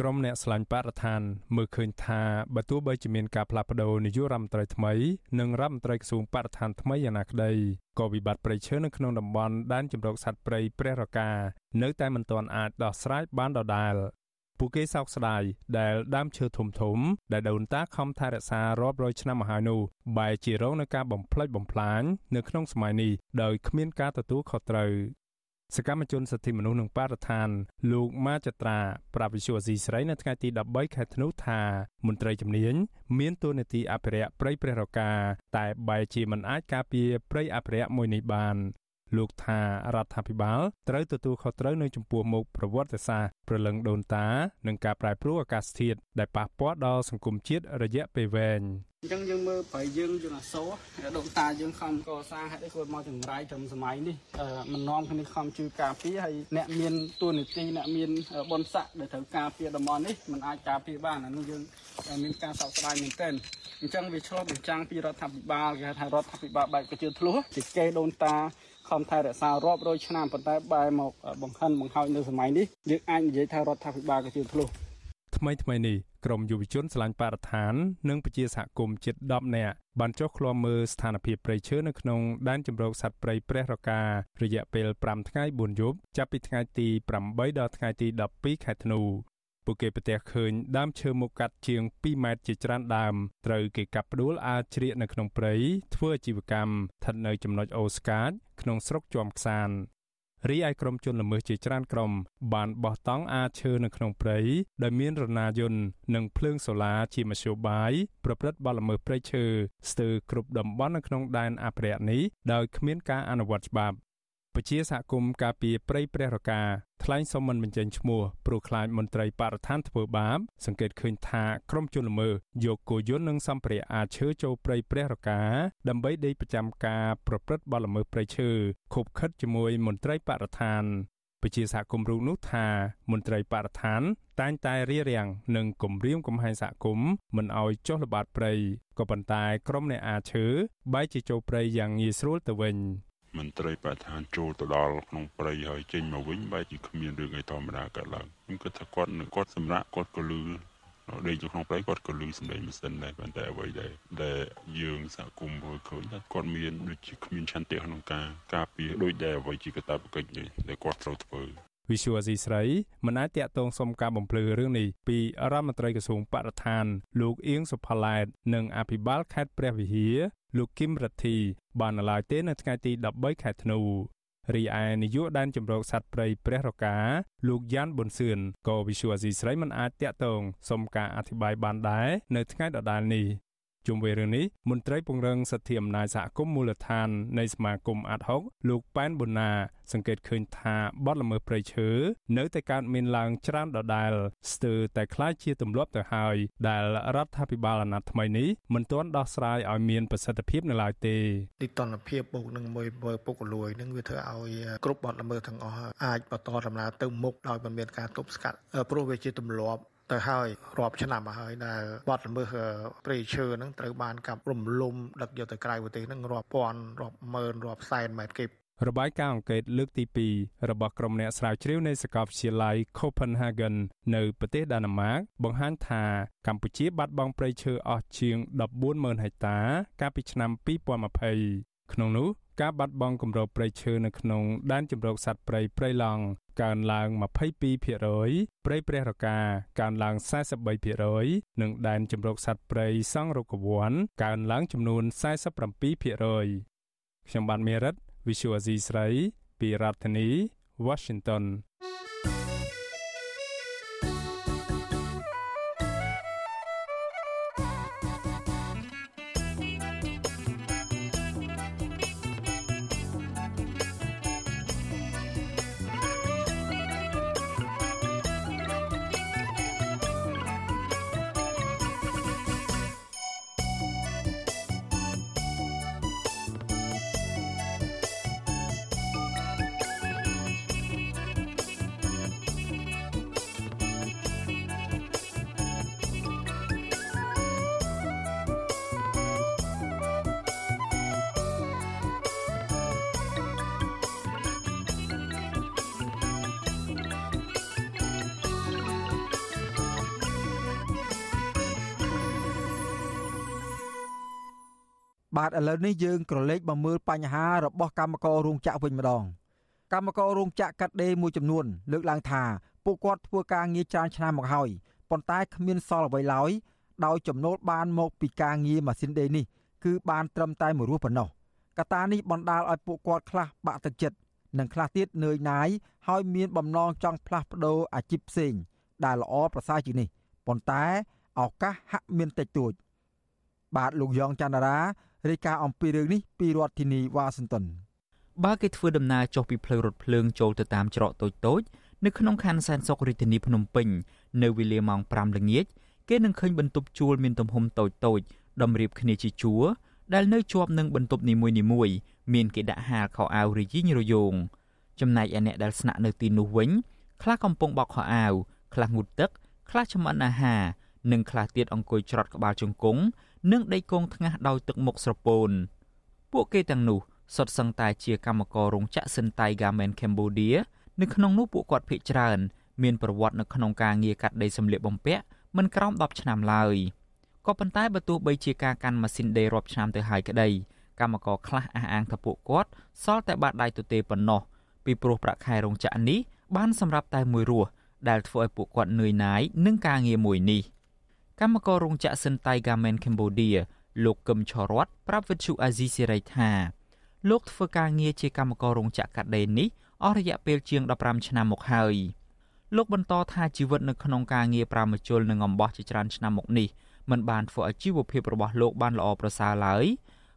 ក្រុមអ្នកស្លាញ់បរិស្ថានមើលឃើញថាបើទោះបីជាមានការផ្លាស់ប្ដូរនាយករដ្ឋមន្ត្រីថ្មីនិងរដ្ឋមន្ត្រីក្រសួងបរិស្ថានថ្មីយ៉ាងណាក្តីក៏វិបត្តិព្រៃឈើនៅក្នុងតំបន់ដែនជម្រកសត្វព្រៃព្រះរកានៅតែមិនទាន់អាចដោះស្រាយបានដដែល ពួកគេសោកស្ដាយដែលដើមឈើធំធំ ដែលដូនតាខំថែរក្សារាប់រយឆ្នាំមកហើយនោះបែរជារងនឹងការបំផ្លិចបំផ្លាញនៅក្នុងសម័យនេះដោយគ្មានការទទួលខុសត្រូវ សកម្មជនសិទ្ធិមនុស្សនិងបរិស្ថានលោកម៉ាចត្រាប្រាប់វិសុវអាស៊ីស្រីនៅថ្ងៃទី13ខែធ្នូថាមន្ត្រីជំនាញមានតួនាទីអភិរក្សព្រៃព្រះរកាតែបែរជាមិនអាចការពារព្រៃអភិរក្សមួយនេះបាន លោកថារដ្ឋាភិបាលត្រូវទទួលខុសត្រូវនៅចំពោះមុខប្រវត្តិសាស្ត្រប្រលឹងដូនតានិងការប្រែប្រួលអាកាសធាតុដែលប៉ះពាល់ដល់សង្គមជាតិរយៈពេលវែងអញ្ចឹងយើងមើលប្រៃយើងយើងអសូរដូនតាយើងខំកសាងហេតុអីគាត់មកចង្រៃត្រឹមសម័យនេះមិននាំគ្នាខំជួយការពារហើយអ្នកមានទួនាទីអ្នកមានបុណ្យស័ក្តិដែលត្រូវការពារតំបន់នេះมันអាចការពារបានអានោះយើងមានការសោកស្ដាយមែនទែនអញ្ចឹងវាឆ្លុះបញ្ចាំងពីរដ្ឋាភិបាលគេថារដ្ឋាភិបាលបែបកជឿធ្លុះជាគេដូនតា ខំថែរក្សារាប់រយឆ្នាំប៉ុន្តែបែរមកបង្ហិនបង្ហើយនៅសម័យនេះយើងអាចនិយាយថារដ្ឋាភិបាលក៏ជឿធ្លុះថ្មីថ្មីនេះក្រមយុវជនឆ្លាញ់បរិស្ថាន និងពជាសហគមន៍ជិត10នាក់បានចុះឃ្លាំមើលស្ថានភាពព្រៃឈើនៅក្នុងដែនជម្រកសត្វព្រៃព្រះរការយៈពេល5ថ្ងៃ4យប់ចាប់ពីថ្ងៃទី8ដល់ថ្ងៃទី12ខែធ្នូ ពួកគេប្រទះឃើញដើមឈើមុខកាត់ជាង2ម៉ែត្រជាច្រើនដើមត្រូវគេកាប់ផ្ដួលអាជ្រៀកនៅក្នុងព្រៃធ្វើអាជីវកម្មស្ថិតនៅចំណុចអូស្កាចក្នុងស្រុកជាំខ្សានរីឯក្រុមជនល្មើសជាច្រើនក្រុមបានបោះតង់អាឈើនៅក្នុងព្រៃដោយមានរណាយន្តនិងភ្លើងសូឡាជាមធ្យោបាយប្រព្រឹត្តបទល្មើសព្រៃឈើស្ទើរគ្រប់តំបន់នៅក្នុងដែនអភិរក្សនេះដោយគ្មានការអនុវត្តច្បាប់ ពជាសហគមន៍ការពារព្រៃព្រះរកាថ្លែងសុំមិនបញ្ចេញឈ្មោះព្រោះខ្លាចមន្ត្រីបរិស្ថានធ្វើបាបសង្កេតឃើញថាក្រុមជនល្មើសយកគោយន្តនិងសម្ភារៈអាចឈើចូលព្រៃព្រះរកាដើម្បីដេកប្រចាំការប្រព្រឹត្តបទល្មើសព្រៃឈើខົບខិតជាមួយមន្ត្រីបរិស្ថានពជាសហគមន៍រូបនោះថាមន្ត្រីបរិស្ថានតែងតែរៀបរៀងនិងគម្រាមកំហែងសហគមន៍មិនឲ្យចុះល្បាតព្រៃក៏ប៉ុន្តែក្រុមអ្នកអាឈើបែរជាចូលព្រៃយ៉ាងងាយស្រួលទៅវិញ មន្ត្រីបរិស្ថានចូលទៅដល់ក្នុងព្រៃហើយចេញមកវិញបែរជាគ្មានរឿងអីធម្មតាកើតឡើងខ្ញុំគិតថាគាត់នឹងគាត់សម្រាប់គាត់ក៏លឺដេកក្នុងព្រៃគាត់ក៏លឺសំឡេងម៉ាស៊ីនដែរប៉ុន្តែអ្វីដែលដែលយើងសហគមន៍មើលឃើញថាគាត់មានដូចជាគ្មានឆន្ទៈក្នុងការការពារដូចដែលអ្វីជាកាតព្វកិច្ចដែលគាត់ត្រូវធ្វើវិសុវអាស៊ីស្រីមិនអាចតាក់ទងសុំការបំភ្លឺរឿងនេះពីរដ្ឋមន្ត្រីក្រសួងបរិស្ថាន លោកអៀងសុផាឡែតនិងអភិបាលខេត្តព្រះវិហារ លោកគឹមរទ្ធីបាននៅឡើយទេនៅថ្ងៃទី13ខែធ្នូរីឯនាយកដែនជំរកសត្វព្រៃព្រះរកាលោកយ៉ានប៊ុនសឿនក៏វិសុវអាស៊ីស្រីមិនអាចតាក់ទងសុំការអធិប្បាយបានដែរនៅថ្ងៃដដែលនេះ ជុំវិញរឿងនេះមន្ត្រីពង្រឹងសិទ្ធិអំណាចសហគមន៍មូលដ្ឋាននៃសមាគមអាត់ហុកលោកប៉ែនប៊ុនណា សង្កេតឃើញថាបទល្មើសព្រៃឈើនៅតែកើតមានឡើងច្រើនដដែលស្ទើរតែคล้ายជាទម្លាប់ទៅហើយដែលរដ្ឋាភិបាលអាណត្តិថ្មីនេះមិនទាន់ដោះស្រាយឲ្យមានប្រសិទ្ធភាពនៅឡើយទេទីតនភាពបូកនឹងមួយពុកលួយនឹងវាធ្វើឲ្យគ្រប់បទល្មើសទាំងអស់អាចបន្តដំណើរទៅមុខដោយមិនមានការទប់ស្កាត់ព្រោះវាជាទម្លាប់ ទៅហើយរាប់ឆ្នាំមកហើយដែលបាត់ល្មើសព្រៃឈើហ្នឹងត្រូវបានកាប់រំលំដឹកយកទៅក្រៅប្រទេសហ្នឹងរាប់ពាន់រាប់ម៉ឺនរាប់សែនម៉ែត្រគីបរបាយការណ៍អង្កេតលើកទី2របស់ក្រុមអ្នកស្រាវជ្រាវនៃសាកលវិទ្យាល័យ Copenhagen នៅប្រទេសដាណឺម៉ាកបង្ហាញថាកម្ពុជាបាត់បង់ព្រៃឈើអស់ជាង140,000ហិកតា កាលពីឆ្នាំ2020ក្នុងនោះការបាត់បង់គម្របព្រៃឈើនៅក្នុងដែនជម្រកសត្វព្រៃព្រៃឡង់ កើនឡើង22%ព្រៃព្រះរកាកើនឡើង43%និងដែនជម្រកសត្វព្រៃសង្រកវ័នកើនឡើងចំនួន47%ខ្ញុំបាទមេរិត Visual Asia ស្រីពីរដ្ឋធានី Washington បាទឥឡូវនេះយើងក្រឡេកមកមើលបញ្ហារបស់កម្មកររោងចក្រវិញម្ដងកម្មកររោងចក្រកាត់ដេរមួយចំនួន លើកឡើងថាពួកគាត់ធ្វើការងារច្រើនឆ្នាំមកហើយប៉ុន្តែគ្មានសល់អ្វីឡើយដោយចំណូលបានមកពីការងារម៉ាស៊ីនដេរនេះគឺបានត្រឹមតែមួយរស់ប៉ុណ្ណោះកត្តានេះបណ្ដាលឲ្យពួកគាត់ខ្លះបាក់ទឹកចិត្តនិងខ្លះទៀតនឿយណាយហើយមានបំណងចង់ផ្លាស់ប្ដូរអាជីពផ្សេង ដែលល្អប្រសើរជាងនេះប៉ុន្តែឱកាសហាក់មានតិចតួចបាទលោកយ៉ងច័ន្ទរា រាយការណ៍អំពីរឿងនេះពីរដ្ឋធានីវ៉ាស៊ីនតោនបើគេធ្វើដំណើរចុះពីផ្លូវរថភ្លើងចូលទៅតាមច្រកតូចតូចនៅក្នុងខណ្ឌសែនសុខរាជធានីភ្នំពេញនៅវេលាម៉ោង5ល្ងាចគេនឹងឃើញបន្ទប់ជួលមានទំហំតូចតូចតម្រៀបគ្នាជាជួរដែលនៅជាប់នឹងបន្ទប់នីមួយៗមានគេដាក់ហាលខោអាវរយីងរយោងចំណែកឯអ្នកដែលស្នាក់នៅទីនោះវិញខ្លះកំពុងបោកខោអាវខ្លះងូតទឹកខ្លះចម្អិនអាហារនិងខ្លះទៀតអង្គុយច្រត់ក្បាលជង្គង់ និងដេកគង់ថ្ងាសដោយទឹកមុខស្រពោនពួកគេទាំងនោះសុទ្ធសឹងតែជាកម្មកររោងចក្រសិនតៃ Garment Cambodia នៅក្នុងនោះពួកគាត់ភ័យច្រើន មានប្រវត្តិនៅក្នុងការងារកាត់ដេរសម្លៀកបំពាក់មិនក្រោម10ឆ្នាំឡើយក៏ប៉ុន្តែបើទោះបីជាការកាន់ម៉ាស៊ីនដេររាប់ឆ្នាំទៅហើយក្តីកម្មករខ្លះអះអាងថាពួកគាត់សល់តែបាតដៃទទេប៉ុណ្ណោះពីព្រោះប្រាក់ខែរោងចក្រនេះបានសម្រាប់តែមួយរស់ដែលធ្វើឲ្យពួកគាត់នឿយណាយនឹងការងារមួយនេះ កម្មកររោងចក្រសិនតៃ Garment Cambodia លោកកឹមឆរតប្រាប់វិទ្យុអាស៊ីសេរីថាលោកធ្វើការងារជាកម្មកររោងចក្រកាត់ដេរនេះអស់រយៈពេលជាង15ឆ្នាំមកហើយលោកបន្តថាជីវិតនៅក្នុងការងារប្រាមជុលនិងអំបោះជាច្រើនឆ្នាំមកនេះមិនបានធ្វើឲ្យជីវភាពរបស់លោកបានល្អប្រសើរឡើយ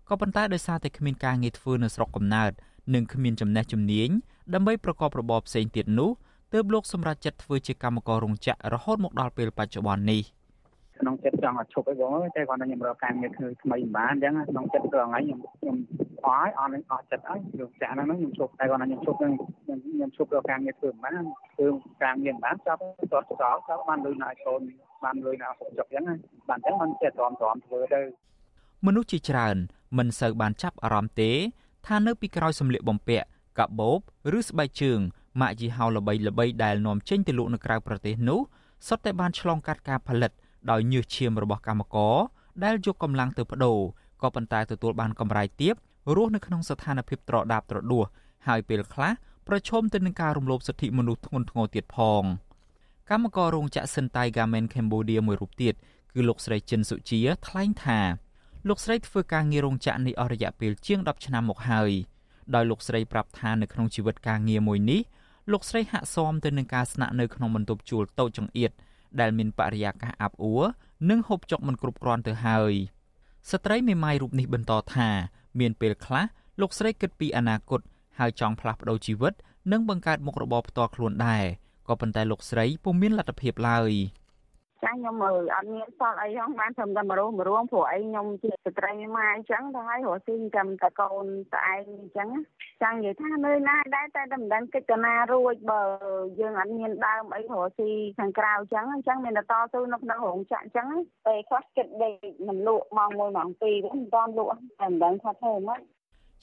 ក៏ប៉ុន្តែដោយសារតែគ្មានការងារធ្វើនៅស្រុកកំណើតនិងគ្មានចំណេះជំនាញដើម្បីប្រកបរបរផ្សេងទៀតនោះទើបលោកសម្រេចចិត្តធ្វើជាកម្មកររោងចក្ររហូតមកដល់ពេលបច្ចុប្បន្ននេះ។ ក្នុងចិត្តចង់ឲ្យឈប់អីបងតែគាត់ថាខ្ញុំរកការងារធ្វើថ្មីមិនបានអញ្ចឹងក្នុងចិត្តគឺថ្ងៃខ្ញុំខ្ញុំអស់ហើយអស់នឹងអស់ចិត្តហើយរឿងចាក់ហ្នឹងខ្ញុំឈប់តែគាត់ថាខ្ញុំឈប់នឹងខ្ញុំឈប់រកការងារធ្វើមិនបានធ្វើការងារមិនបានចាប់គាត់ចោលចាប់បានលុយណាកូនបានលុយណាសុខចិត្តអញ្ចឹងបានអញ្ចឹងមិនចិត្តទ្រាំទ្រាំធ្វើទៅមនុស្សជាច្រើន មិនសូវបានចាប់អារម្មណ៍ទេ ថានៅពីក្រោយសម្លៀកបំពាក់កាបូបឬស្បែកជើងម៉ាកយីហោល្បីល្បីដែលនាំចេញទៅលក់នៅក្រៅប្រទេសនោះសុទ្ធតែបានឆ្លងកាត់ការផលិត ដោយញើសឈាមរបស់កម្មករដែលយកកម្លាំងទៅបដូរក៏ប៉ុន្តែទទួលបានកម្រៃទាបរស់នៅក្នុងស្ថានភាពត្រដាបត្រដួសហើយពេលខ្លះប្រឈមទៅនឹងការរំលោភសិទ្ធិមនុស្សធ្ងន់ធ្ងរទៀតផងកម្មកររោងចក្រសិនតៃ Garment Cambodia មួយរូបទៀតគឺលោកស្រីចិនសុជាថ្លែងថាលោកស្រីធ្វើការងាររោងចក្រនេះអស់រយៈពេលជាង10ឆ្នាំមកហើយដោយលោកស្រីប្រាប់ថានៅក្នុងជីវិតការងារមួយនេះលោកស្រីហាក់ស៊ាំទៅនឹងការស្នាក់នៅក្នុងបន្ទប់ជួលតូចចង្អៀត ដែលមានបរិយាកាសអាប់អួរនិងហូបចុកមិនគ្រប់គ្រាន់ទៅហើយស្ត្រីមេម៉ាយរូបនេះបន្តថាមានពេលខ្លះលោកស្រីគិតពីអនាគតហើយចង់ផ្លាស់ប្ដូរជីវិត និងបង្កើតមុខរបរផ្ទាល់ខ្លួនដែរក៏ប៉ុន្តែលោកស្រីពុំមានលទ្ធភាពឡើយ ចាខ្ញុំមើលអត់មានសល់អីហ្នឹងបានត្រឹមតែមករស់មរួមព្រោះអីខ្ញុំជាស្ត្រីម៉ាអញ្ចឹងទៅហើយរស់ស៊ីចាំតែកូនតែឯងអញ្ចឹងចាំនិយាយថានៅណាដែរតែតែមិនដឹងកិច្ចតារួចបើយើងអត់មានដើមអីរស់ស៊ីខាងក្រៅអញ្ចឹងអញ្ចឹងមានតែតស៊ូនៅក្នុងរោងចក្រអញ្ចឹងពេលខ្លះគិតដេកមិនលក់ម៉ោង1ម៉ោង2វិញមិនតាន់លក់តែមិនដឹងថាធ្វើម៉េច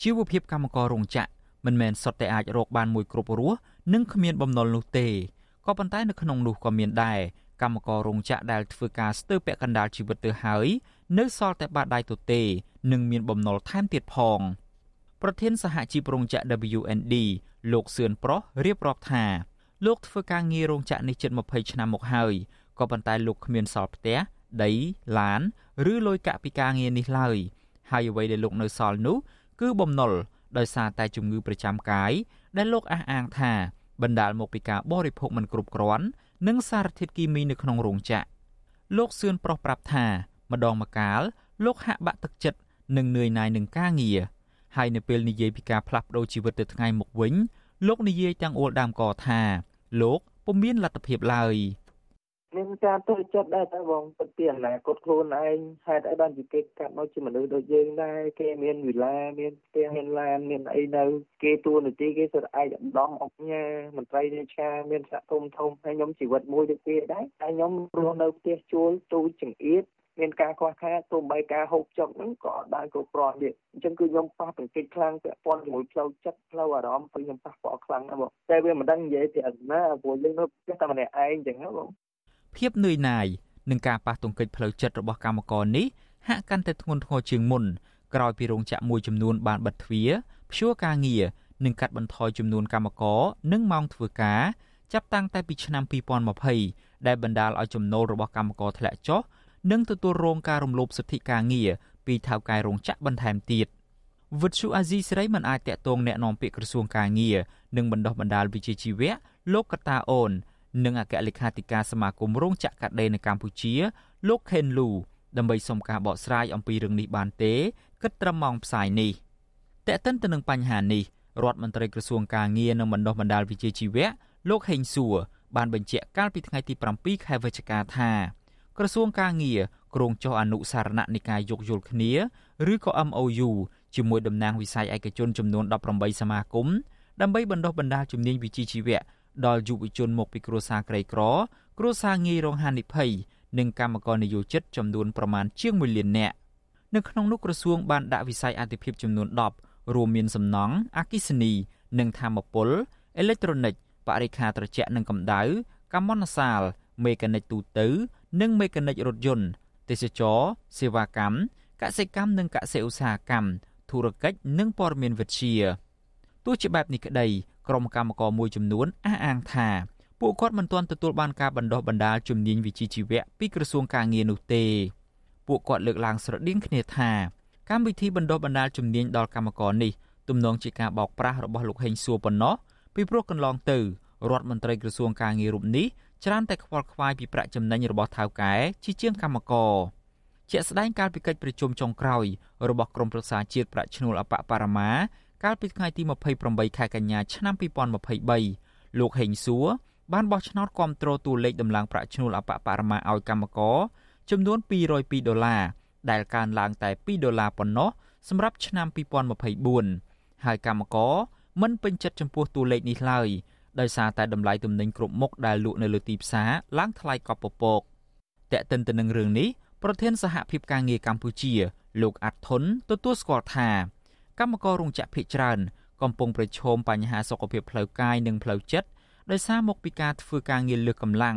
ជីវភាពកម្មកររោងចក្រមិនមែនសុទ្ធតែអាចរកបានមួយគ្រប់រស់និងគ្មានបំណុលនោះទេក៏ប៉ុន្តែនៅក្នុងនោះក៏មានដែរ កម្មកររោងចក្រដែលធ្វើការស្ទើរពាក់កណ្ដាលជីវិតទៅហើយនៅសល់តែបាតដៃទទេនិងមានបំណុលថែមទៀតផងប្រធានសហជីពរោងចក្រ WND លោកសឿនប្រុសរៀបរាប់ថាលោកធ្វើការងាររោងចក្រនេះជិត20ឆ្នាំមកហើយក៏ប៉ុន្តែលោកគ្មានសល់ផ្ទះដីឡានឬលុយកាក់ពីការងារនេះឡើយហើយអ្វីដែលលោកនៅសល់នោះគឺបំណុលដោយសារតែជំងឺប្រចាំកាយដែលលោកអះអាងថាបណ្ដាលមកពីការបរិភោគមិនគ្រប់គ្រាន់ និងសារធាតុគីមីនៅក្នុងរោងចក្រលោកសឿនប្រុសប្រាប់ថា ម្ដងម្កាល លោកហាក់បាក់ទឹកចិត្តនិងនឿយណាយនឹងការងារហើយនៅពេលនិយាយពីការផ្លាស់ប្ដូរជីវិតទៅថ្ងៃមុខវិញ លោកនិយាយទាំងអួលដើមកថាលោកពុំមានលទ្ធភាពឡើយ។ មានការទុច្ចរិតដែរតែបងពិតពីអនាគតខ្លួនឯងហេតុអីបានជាគេកាត់មកជាមនុស្សដូចយើងដែរគេមានវិឡាមានផ្ទះមានឡានមានអីនៅគេតួនាទីគេសុទ្ធឯកឧត្តមអុកញ៉ាមន្ត្រីរាជការមានសហគមន៍ធំហើយខ្ញុំជីវិតមួយដូចគេដែរតែខ្ញុំរស់នៅផ្ទះជួលទូចង្អៀតមានការខ្វះខាតទោះបីការហូបចុកហ្នឹងក៏អត់បានគ្រប់គ្រាន់ទៀតអញ្ចឹងគឺខ្ញុំប៉ះទង្គិចខ្លាំងពាក់ព័ន្ធជាមួយផ្លូវចិត្តផ្លូវអារម្មណ៍ព្រោះខ្ញុំប៉ះពាល់ខ្លាំងណាស់បងតែវាមិនដឹងនិយាយពីអត់ណាព្រោះយើងនៅផ្ទះតែម្នាក់ឯងអញ្ចឹងណាបង ភាពនឿយណាយនិងការប៉ះទង្គិចផ្លូវចិត្តរបស់កម្មករនេះហាក់កាន់តែធ្ងន់ធ្ងរជាងមុនក្រោយពីរោងចក្រមួយចំនួនបានបិទទ្វារព្យួរការងារនិងកាត់បន្ថយចំនួនកម្មករនិងម៉ោងធ្វើការចាប់តាំងតែពីឆ្នាំ2020ដែលបណ្ដាលឲ្យចំណូលរបស់កម្មករធ្លាក់ចុះនិងទទួលរងការរំលោភសិទ្ធិការងារពីថៅកែរោងចក្របន្ថែមទៀតវិទ្យុអាស៊ីសេរីមិនអាចតាក់ទងแนะនាំពាក្យក្រសួងការងារនិងបណ្ដុះបណ្ដាលវិជ្ជាជីវៈលោកកតាអូន និងអគ្គលេខាធិការសមាគមរោងចក្រកាត់ដេរនៅកម្ពុជា លោកខេនលូដើម្បីសុំការបកស្រាយអំពីរឿងនេះបានទេគិតត្រឹមម៉ោងផ្សាយនេះតែកតិនទៅនឹងបញ្ហានេះរដ្ឋមន្ត្រីក្រសួងការងារនិងបណ្ដុះបណ្ដាលវិជ្ជាជីវៈលោកហេងសួរបានបញ្ជាក់កាលពីថ្ងៃទី7ខែវិច្ឆិកាថាក្រសួងការងារគ្រងចុះអនុសារណៈនៃការយោគយល់គ្នាឬក៏ MOU ជាមួយតំណាងវិស័យឯកជនចំនួន18សមាគមដើម្បីបណ្ដុះបណ្ដាលជំនាញវិជ្ជាជីវៈ ដល់យុវជនមកពីគ្រួសារក្រីក្រ គ្រួសារងាយរងហានិភ័យនិងកម្មករនិយោជិតចំនួនប្រមាណជាង1លាននាក់នៅក្នុងនោះក្រសួងបានដាក់វិស័យអាទិភាពចំនួន10រួមមានសំណង់អគិសនី និងធម្មពលអេឡិចត្រូនិកបរិខាត្រជាក់និងកម្ដៅកម្មន្តសាល មេកានិកទូទៅ និងមេកានិករថយន្តទេសចរសេវាកម្មកសិកម្មនិងកសិឧស្សាហកម្មធុរកិច្ចនិងព័ត៌មានវិទ្យាទោះជាបែបនេះក្តី ក្រុមកម្មករមួយចំនួនអះអាងថាពួកគាត់មិនទាន់ទទួលបានការបណ្ដុះបណ្ដាលជំនាញវិជ្ជាជីវៈពីក្រសួងការងារនោះទេពួកគាត់លើកឡើងស្រដៀងគ្នាថាកម្មវិធីបណ្ដុះបណ្ដាលជំនាញដល់កម្មករនេះទំនងជាការបោកប្រាស់របស់លោកហេងសួរប៉ុណ្ណោះពីព្រោះកន្លងទៅរដ្ឋមន្ត្រីក្រសួងការងាររូបនេះច្រើនតែខ្វល់ខ្វាយពីប្រាក់ចំណេញរបស់ថៅកែជាជាងកម្មករជាក់ស្ដែងកាលពីកិច្ចប្រជុំចុងក្រោយរបស់ក្រមប្រឹក្សាជាតិប្រាក់ឈ្នួលអបបរមា កាលពីថ្ងៃទី28ខែកញ្ញាឆ្នាំ2023លោកហេងសួរបានបោះឆ្នោតគាំទ្រតួលេខដំឡើងប្រាក់ឈ្នួលអបបរមាឲ្យកម្មករចំនួន202ដុល្លារដែលកើនឡើងតែ2ដុល្លារប៉ុណ្ណោះសម្រាប់ឆ្នាំ2024ហើយកម្មករមិនពេញចិត្តចំពោះតួលេខនេះឡើយដោយសារតែតម្លៃទំនិញគ្រប់មុខដែលលក់នៅលើទីផ្សារឡើងថ្លៃកប់ពពកតែកតិនទៅនឹងរឿងនេះប្រធានសហភាពការងារកម្ពុជា លោកអាត់ធុនទទួលស្គាល់ថា កម្មកររោងចក្រភ ieck ច្រើន កំពុងប្រឈមបញ្ហាសុខភាពផ្លូវកាយនិងផ្លូវចិត្តដោយសារមកពីការធ្វើការងារលើសកម្លាំង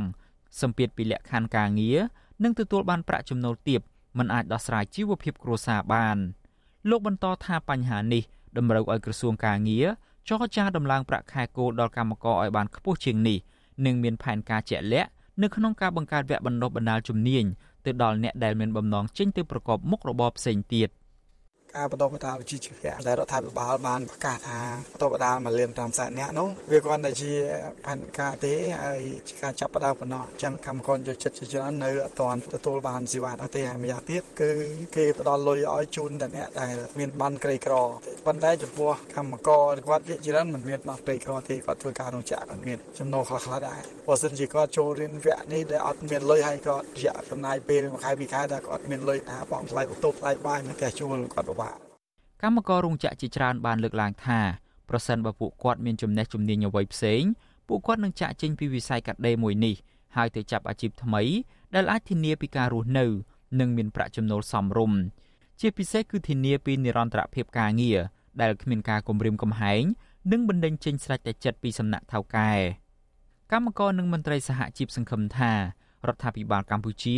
សម្ពាធពីលក្ខខណ្ឌការងារនិងទទួលបានប្រាក់ចំណូលទាបមិនអាចដោះស្រាយជីវភាពគ្រួសារបានលោកបន្តថាបញ្ហានេះតម្រូវឲ្យក្រសួងការងារចរចាដំឡើងប្រាក់ខែគោលដល់កម្មករឲ្យបានខ្ពស់ជាងនេះនិងមានផែនការជាក់លាក់នៅក្នុងការបង្កើតវគ្គបណ្ដុះបណ្ដាលជំនាញទៅដល់អ្នកដែលមានបំណងចេញទៅប្រកបមុខរបរផ្សេងទៀត ការបន្តបណ្ដាលវិជ្ជាជីវៈដែលរដ្ឋាភិបាលបានប្រកាសថាបន្តបណ្ដាលមកលៀន5សែននាក់នោះវាគ្រាន់តែជាផែនការទេហើយជាការចាប់ផ្ដើមប៉ុណ្ណោះអញ្ចឹងកម្មករយកចិត្តជាច្រើននៅអត់ទាន់ទទួលបានសេវានោះទេហើយម្យ៉ាងទៀតគឺគេផ្ដល់លុយឲ្យជូនតែអ្នកដែលមានបានក្រីក្រប៉ុន្តែចំពោះកម្មករគាត់ជាច្រើនមិនមានបានក្រីក្រទេគាត់ធ្វើការរោងចក្រគាត់មានចំណូលខ្លះៗដែរបើសិនជាគាត់ចូលរៀនវគ្គនេះដែលអត់មានលុយហើយគាត់រយៈចំណាយពេលមួយខែពីរខែដែលគាត់មានលុយថាបងថ្លៃបន្ទប់ថ្លៃបាយនៅផ្ទះជួលគាត់ពិបា កកម្មកររោងចក្រជាច្រើនបានលើកឡើងថាប្រសិនបើពួកគាត់មានចំណេះជំនាញអ្វីផ្សេងពួកគាត់នឹងចាក់ចេញពីវិស័យកាត់ដេរមួយនេះហើយទៅចាប់អាជីពថ្មីដែលអាចធានាពីការរស់នៅ និងមានប្រាក់ចំណូលសមរម្យជាពិសេសគឺធានាពីនិរន្តរភាពការងារដែលគ្មានការគំរាមកំហែងនិងបណ្ដេញចេញស្រេចតែចិត្តពីសំណាក់ថៅកែកម្មករនិងមន្ត្រីសហជីពសង្ឃឹមថារដ្ឋាភិបាលកម្ពុជា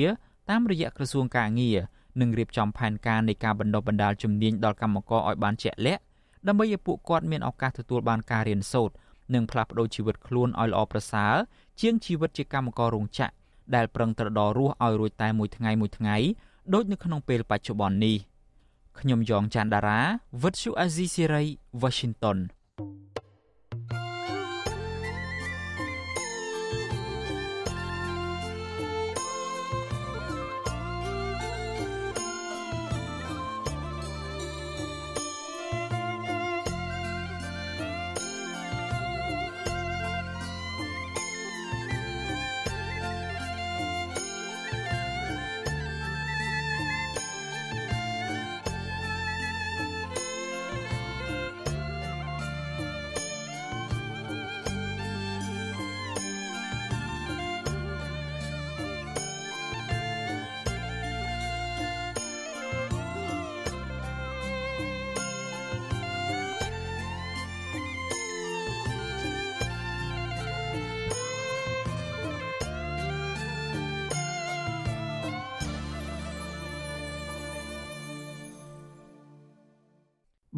តាមរយៈក្រសួងការងារ នឹងរៀបចំផែនការនៃការបណ្ដុះបណ្ដាលជំនាញដល់កម្មករឲ្យបានជាក់លាក់ដើម្បីឲ្យពួកគាត់មានឱកាសទទួលបានការរៀនសូត្រនិងផ្លាស់ប្តូរជីវិតខ្លួនឲ្យល្អប្រសើរជាងជីវិតជាកម្មកររោងចក្រដែលប្រឹងត្រដររស់ឲ្យរួចតែមួយថ្ងៃមួយថ្ងៃដូចនៅក្នុងពេលបច្ចុប្បន្ននេះខ្ញុំយ៉ងច័ន្ទដារាវិទ្យុអាស៊ីសេរី Washington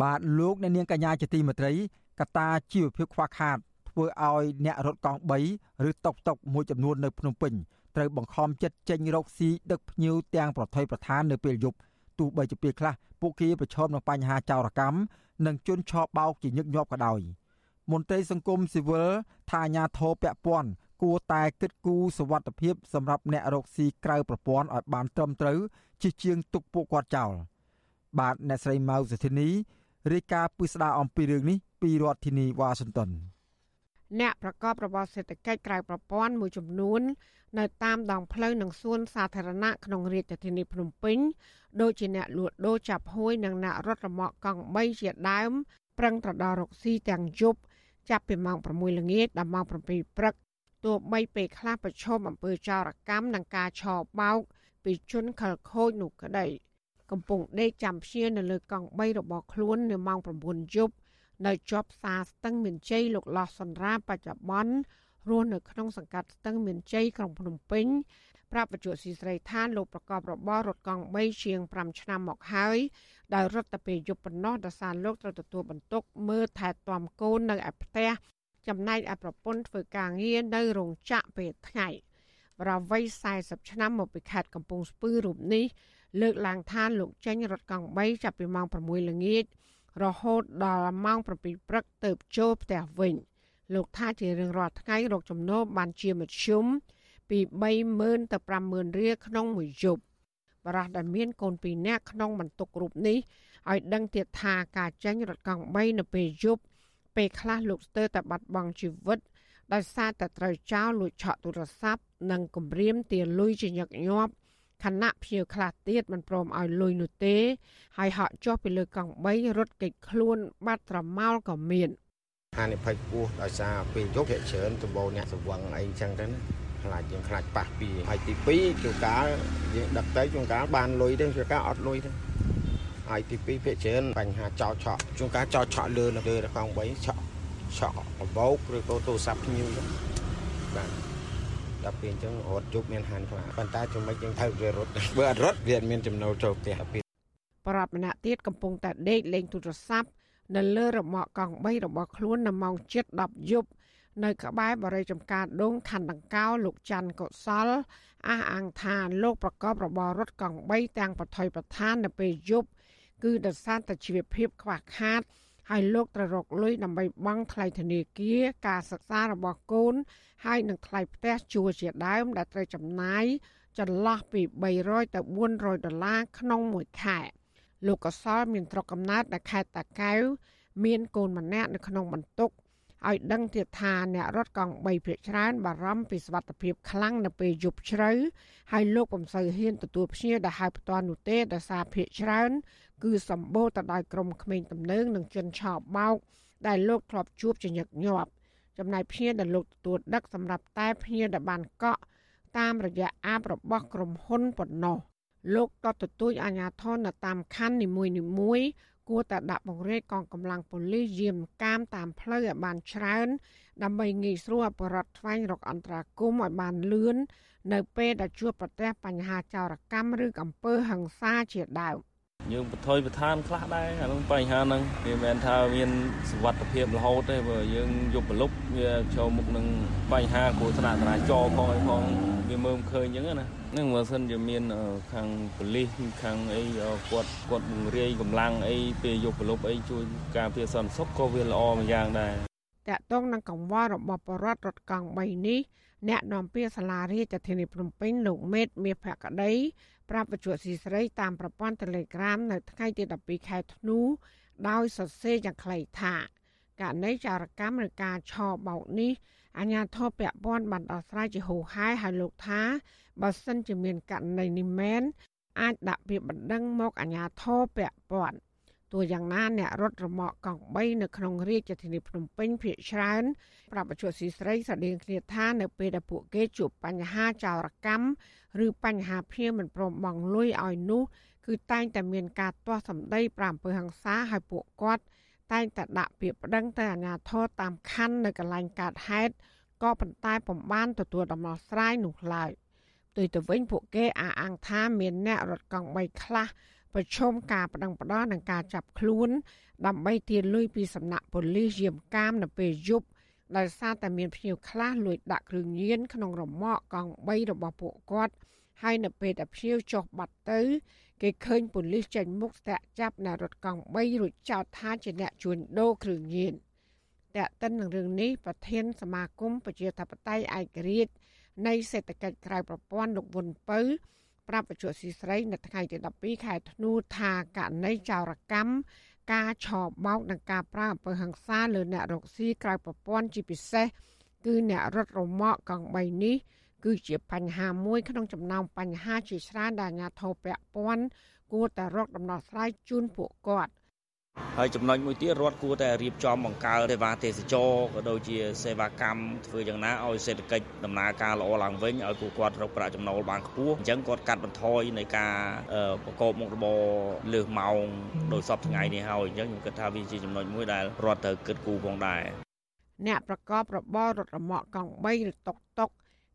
បាទលោកអ្នកនាងកញ្ញាជាទីមេត្រីកត្តាជីវភាពខ្វះខាតធ្វើឲ្យអ្នករត់កង់3ឬតុកតុកមួយចំនួននៅភ្នំពេញត្រូវបង្ខំចិត្តចេញរកស៊ីដឹកភ្ញៀវទាំងប្រថុយប្រឋាននៅពេលយប់ទោះបីជាពេលខ្លះពួកគេប្រឈមនឹងបញ្ហាចោរកម្មនិងជន់ឆោបបោកជាញឹកញាប់ក៏ដោយមន្ត្រីសង្គមស៊ីវិលថាអាញាធរពពាន់គួរតែគិតគូរសវត្ថភាពសម្រាប់អ្នករកស៊ីក្រៅប្រព័ន្ធឲ្យបានត្រឹមត្រូវជាជាងទុកពួកគាត់ចោលបាទអ្នកស្រីម៉ៅសុធីនី រាយការណ៍ពីស្ដារអំពីរឿងនេះពីរដ្ឋធានីវ៉ាស៊ីនតោនអ្នកប្រកបរបរសេដ្ឋកិច្ចក្រៅប្រព័ន្ធមួយចំនួន នៅតាមដងផ្លូវនិងសួនសាធារណៈក្នុងរាជធានីភ្នំពេញដូចជាអ្នកលក់ដូរចាប់ហួយនិងអ្នករត់រមាក់កង់3ជាដើមប្រឹងត្រដររកស៊ីទាំងយប់ចាប់ពីម៉ោង6ល្ងាចដល់ម៉ោង7ព្រឹកទោះបីពេលខ្លះប្រឈមអំពើចោរកម្មនិងការឆោបោកពីជនខលខូចនោះក្តី។ កំពុងដេកចាំព្យានៅលើកង់3របស់ខ្លួននៅម៉ោង9យប់នៅជាប់ផ្សារស្ទឹងមានជ័យលោកលោះសន្រាបច្ចុប្បន្នរស់នៅក្នុងសង្កាត់ស្ទឹងមានជ័យក្រុងភ្នំពេញប្រាប់បច្ចុប្បន្នស៊ីស្រីថាលោកប្រកបរបររត់កង់3ជាង5ឆ្នាំមកហើយដោយរត់តែពេលយប់ប៉ុណ្ណោះដោយសារលោកត្រូវទទួលបន្ទុកមើលថែទាំកូននៅឯផ្ទះចំណែកឯប្រពន្ធធ្វើការងារនៅរោងចក្រពេលថ្ងៃបរិវ័យ40ឆ្នាំមកពីខេត្តកំពង់ស្ពឺរូបនេះ លើកឡើងថាលោកចេញរត់កង់3ចាប់ពីម៉ោង6ល្ងាចរហូតដល់ម៉ោង7ព្រឹកទៅចូលផ្ទះវិញ លោកថាជារៀងរាល់ថ្ងៃរកចំណូលបានជាមធ្យមពី30000ទៅ50000រៀលក្នុងមួយយប់បរោះដែលមានកូន2នាក់ក្នុងបន្ទុករូបនេះឲ្យដឹងទៀតថាការចេញរត់កង់3នៅពេលយប់ពេលខ្លះលោកស្ទើរតែបាត់បង់ជីវិតដោយសារតែត្រូវចោលលួចឆក់ទូរស័ព្ទនិងគំរាមទាលុយជាញឹកញាប់ ខណៈភ្ញៀវខ្លះទៀតមិនព្រមឲ្យលុយនោះទេ ហើយហក់ចុះពីលើកង់3រត់គេចខ្លួនបាត់ត្រមោលក៏មានហានិភ័យខ្ពស់ដោយសារពេលយប់ភាគច្រើនដំបូងអ្នកសវឹងអីចឹងទៅណាខ្លាចយើងខ្លាចប៉ះពីហើយទី2ជួនកាលយើងដឹកទៅជួនកាលបានលុយទៅជួនកាលអត់លុយទៅហើយទី2ភាគច្រើនបញ្ហាចោលឆក់ជួនកាលចោលឆក់លើលើកង់3ឆក់ឆក់បបោកឬក៏ទូរស័ព្ទភ្ញៀវទៅបាទ ដល់ពេលអញ្ចឹងរត់យប់មានហានខ្លាំងប៉ុន្តែជំនិចយើងត្រូវវារត់បើអត់រត់វាមានចំណូលចូលផ្ទះពេលប្រាប់ម្នាក់ទៀតកំពុងតែដេកលេងទូរស័ព្ទនៅលើរមាក់កង់3របស់ខ្លួននៅម៉ោង7:10យប់នៅក្បែរបរិយាចំការដងខណ្ឌដង្កោលោកច័ន្ទកុសលអះអាងថាលោកប្រកបរបររត់កង់3ទាំងប្រថុយប្រឋាននៅពេលយប់គឺដោយសារតែជីវភាពខ្វះខាត ហើយលោកត្រូវរកលុយដើម្បីបង់ថ្លៃធនាគារការសិក្សារបស់កូន ហើយនឹងថ្លៃផ្ទះជួលជាដើម ដែលត្រូវចំណាយចន្លោះពី300ទៅ400ដុល្លារក្នុងមួយខែលោកកសលមានស្រុកកំណើតនៅខេត្តតាកែវមានកូនម្នាក់នៅក្នុងបន្ទុកឲ្យដឹងទៀតថាអ្នករត់កង់3ភាគច្រើនបារម្ភពីសុវត្ថិភាពខ្លាំងនៅពេលយប់ជ្រៅហើយលោកពំសៅហ៊ានទទួលភ្ញៀវដែលហៅផ្ទាល់នោះទេដោយសារភាគច្រើន គឺសម្បូរទៅដោយក្រុមក្មេងទំនើងនិងជនឆោបបោកដែលលោកធ្លាប់ជួបជាញឹកញាប់ចំណែកភ្ញៀវដែលលោកទទួលដឹកសម្រាប់តែភ្ញៀវដែលបានកក់តាមរយៈអាបរបស់ក្រុមហ៊ុនប៉ុណ្ណោះលោកក៏ទទូចអាជ្ញាធរនៅតាមខណ្ឌនីមួយៗគួរតែដាក់បង្រៀនកងកម្លាំងប៉ូលីសយាមកាមតាមផ្លូវឲ្យបានច្រើន ដើម្បីងាយស្រួលអបរដ្ឋស្វែងរកអន្តរាគមន៍ឲ្យបានលឿននៅពេលដែលជួបប្រទះបញ្ហាចោរកម្មឬអំពើហិង្សាជាដើម យើងបន្ថយបន្ថានខ្លះដែរអានឹងបញ្ហាហ្នឹងវាមិនមែនថាមានសុវត្ថិភាពរហូតទេបើយើងយប់ប្រលប់វាចូលមុខនឹងបញ្ហាគ្រោះថ្នាក់ចរាចរណ៍ផងអីផងវាមើលមិនឃើញអញ្ចឹងណានឹងបើសិនជាមានខាងប៉ូលីសខាងអីគាត់គាត់បង្រាយកម្លាំងអីពេលយប់ប្រលប់អីជួយការពារសន្តិសុខក៏វាល្អមួយយ៉ាងដែរតកតងនឹងកង្វល់របស់បរដ្ឋរត់កង់3នេះ អ្នកនាំពាក្យសាលារាជធានីភ្នំពេញលោកមេតមាសភក្តីប្រាប់វិទ្យុស៊ីស្រីតាមប្រព័ន្ធ Telegram នៅថ្ងៃទី12ខែធ្នូដោយសរសេរយ៉ាងខ្លីថាករណីចារកម្មឬការឆោបោកនេះអាញាធរពពាន់បានដោះស្រាយជាហូរហែហើយលោកថាបើសិនជាមានករណីនេះមែនអាចដាក់ពាក្យបណ្ដឹងមកអាញាធរពពាន់ ទោះយ៉ាងណាអ្នករត់រមាក់កង់3នៅក្នុងរាជធានីភ្នំពេញភ ieck ច្រើនប្រាប់បច្ចុប្បន្នស៊ីស្រីស្តីងគ្នាថានៅពេលដែលពួកគេជួបបញ្ហាចោរកម្មឬបញ្ហាភៀមិនព្រមបង់លុយឲ្យនោះគឺតែងតែមានការទាស់សម្ដីប្រាំអំពើហិង្សាឲ្យពួកគាត់តែងតែដាក់ពាក្យប្តឹងទៅអាជ្ញាធរតាមខណ្ឌនៅកន្លែងកើតហេតុក៏ប៉ុន្តែពុំបានទទួលដំណោះស្រាយនោះឡើយផ្ទុយទៅវិញពួកគេអះអាងថាមានអ្នករត់កង់3ខ្លះ ប្រឈមការប្តឹងផ្តល់និងការចាប់ខ្លួន ដើម្បីទារលុយពីសំណាក់ប៉ូលីសយាមកាមនៅពេលយប់ដោយសារតែមានភ្ញៀវខ្លះលួចដាក់គ្រឿងញៀនក្នុងរមាក់កង់3របស់ពួកគាត់ហើយនៅពេលដែលភ្ញៀវចុះបាត់ទៅ គេឃើញប៉ូលីសចេញមុខស្ទាក់ចាប់អ្នករត់កង់3រួចចោទថាជាអ្នកជួញដូរគ្រឿងញៀនតែកតិននឹងរឿងនេះប្រធានសមាគមប្រជាធិបតេយ្យឯករាជ្យនៃសេដ្ឋកិច្ចក្រៅប្រព័ន្ធលោកវុនពៅ ប្រាប់បច្ចុប្បន្នស៊ីស្រី នៅថ្ងៃទី12ខែធ្នូថាករណីចោរកម្មការឆោបោកនិងការប្រើអំពើហិង្សាលើអ្នករកស៊ីក្រៅប្រព័ន្ធជាពិសេសគឺអ្នករត់រមាក់កង់3នេះគឺជាបញ្ហាមួយក្នុងចំណោមបញ្ហាជាច្រើនដែលអាជ្ញាធរពាក់ព័ន្ធគួរតែរកដំណោះស្រាយជូនពួកគាត់ ហើយចំណុចមួយទៀតរដ្ឋគួរតែរៀបចំបង្កើនសេវាទេសចរក៏ដូចជាសេវាកម្មធ្វើយ៉ាងណាឲ្យសេដ្ឋកិច្ចដំណើរការល្អឡើងវិញឲ្យពួកគាត់រកប្រាក់ចំណូលបានខ្ពស់អញ្ចឹងគាត់កាត់បន្ថយនៃការប្រកបមុខរបរលើសម៉ោងដោយសពថ្ងៃនេះហើយអញ្ចឹងខ្ញុំគិតថាវាជាចំណុចមួយដែលរដ្ឋត្រូវគិតគូរផងដែរអ្នកប្រកបរបររត់រមាក់កង់3ឬតុកតុក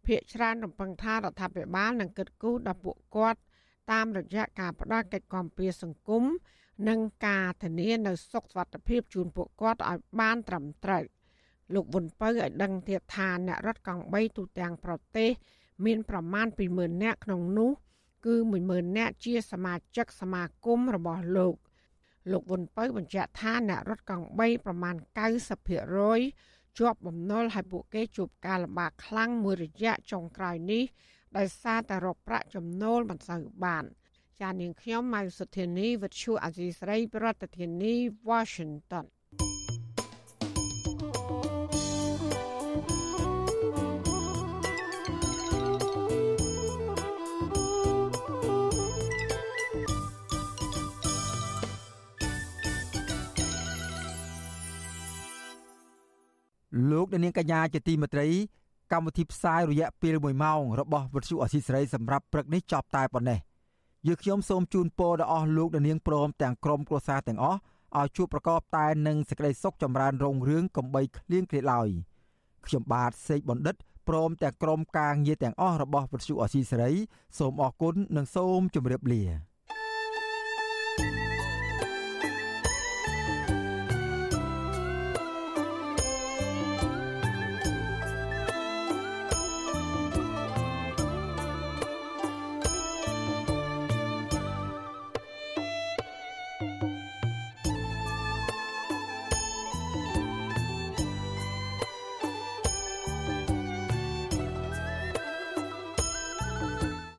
ភ្នាក់ច្រើនរំពឹងថារដ្ឋាភិបាលនឹងគិតគូរដល់ពួកគាត់តាមរយៈការផ្ដល់កិច្ចគាំពារសង្គម និងការធានានៅសុខសុវត្ថិភាពជូនពួកគាត់ឲ្យបានត្រឹមត្រូវលោកវុនពៅឲ្យដឹងទៀតថាអ្នករត់កង់3ទូទាំងប្រទេស មានប្រមាណ20000នាក់ក្នុងនោះ គឺ10000នាក់ជាសមាជិកសមាគមរបស់លោកលោកវុនពៅបញ្ជាក់ថាអ្នករត់កង់3ប្រមាណ90%ជាប់បំណុលហើយពួកគេជួបការលំបាកខ្លាំងមួយរយៈចុងក្រោយនេះដោយសារតែរកប្រាក់ចំណូលមិនសូវបាន។ ចានាងខ្ញុំម៉ៅសុធានីវិទ្យុអាស៊ីស្រីប្រធានាធិបតី Washington លោកនាងកញ្ញាជាទីមេត្រីកម្មវិធីផ្សាយរយៈពេល1ម៉ោងរបស់វិទ្យុអស៊ីសេរីសម្រាប់ព្រឹកនេះចប់តែប៉ុណ្ណេះ យើខ្ញុំសូមជូនពរដល់អស់លោកនាងព្រមទាំងក្រុមគ្រួសារទាំងអស់ឲ្យជួបប្រកបតែនឹងសេចក្តីសុខចម្រើនរុងរឿងកំបីគ្លៀងគ្លាឡើយខ្ញុំបាទសេកបណ្ឌិតព្រមទាំងក្រុមការងារទាំងអស់របស់វិទ្យុអសីសេរីសូមអរគុណនិងសូមជម្រាបលា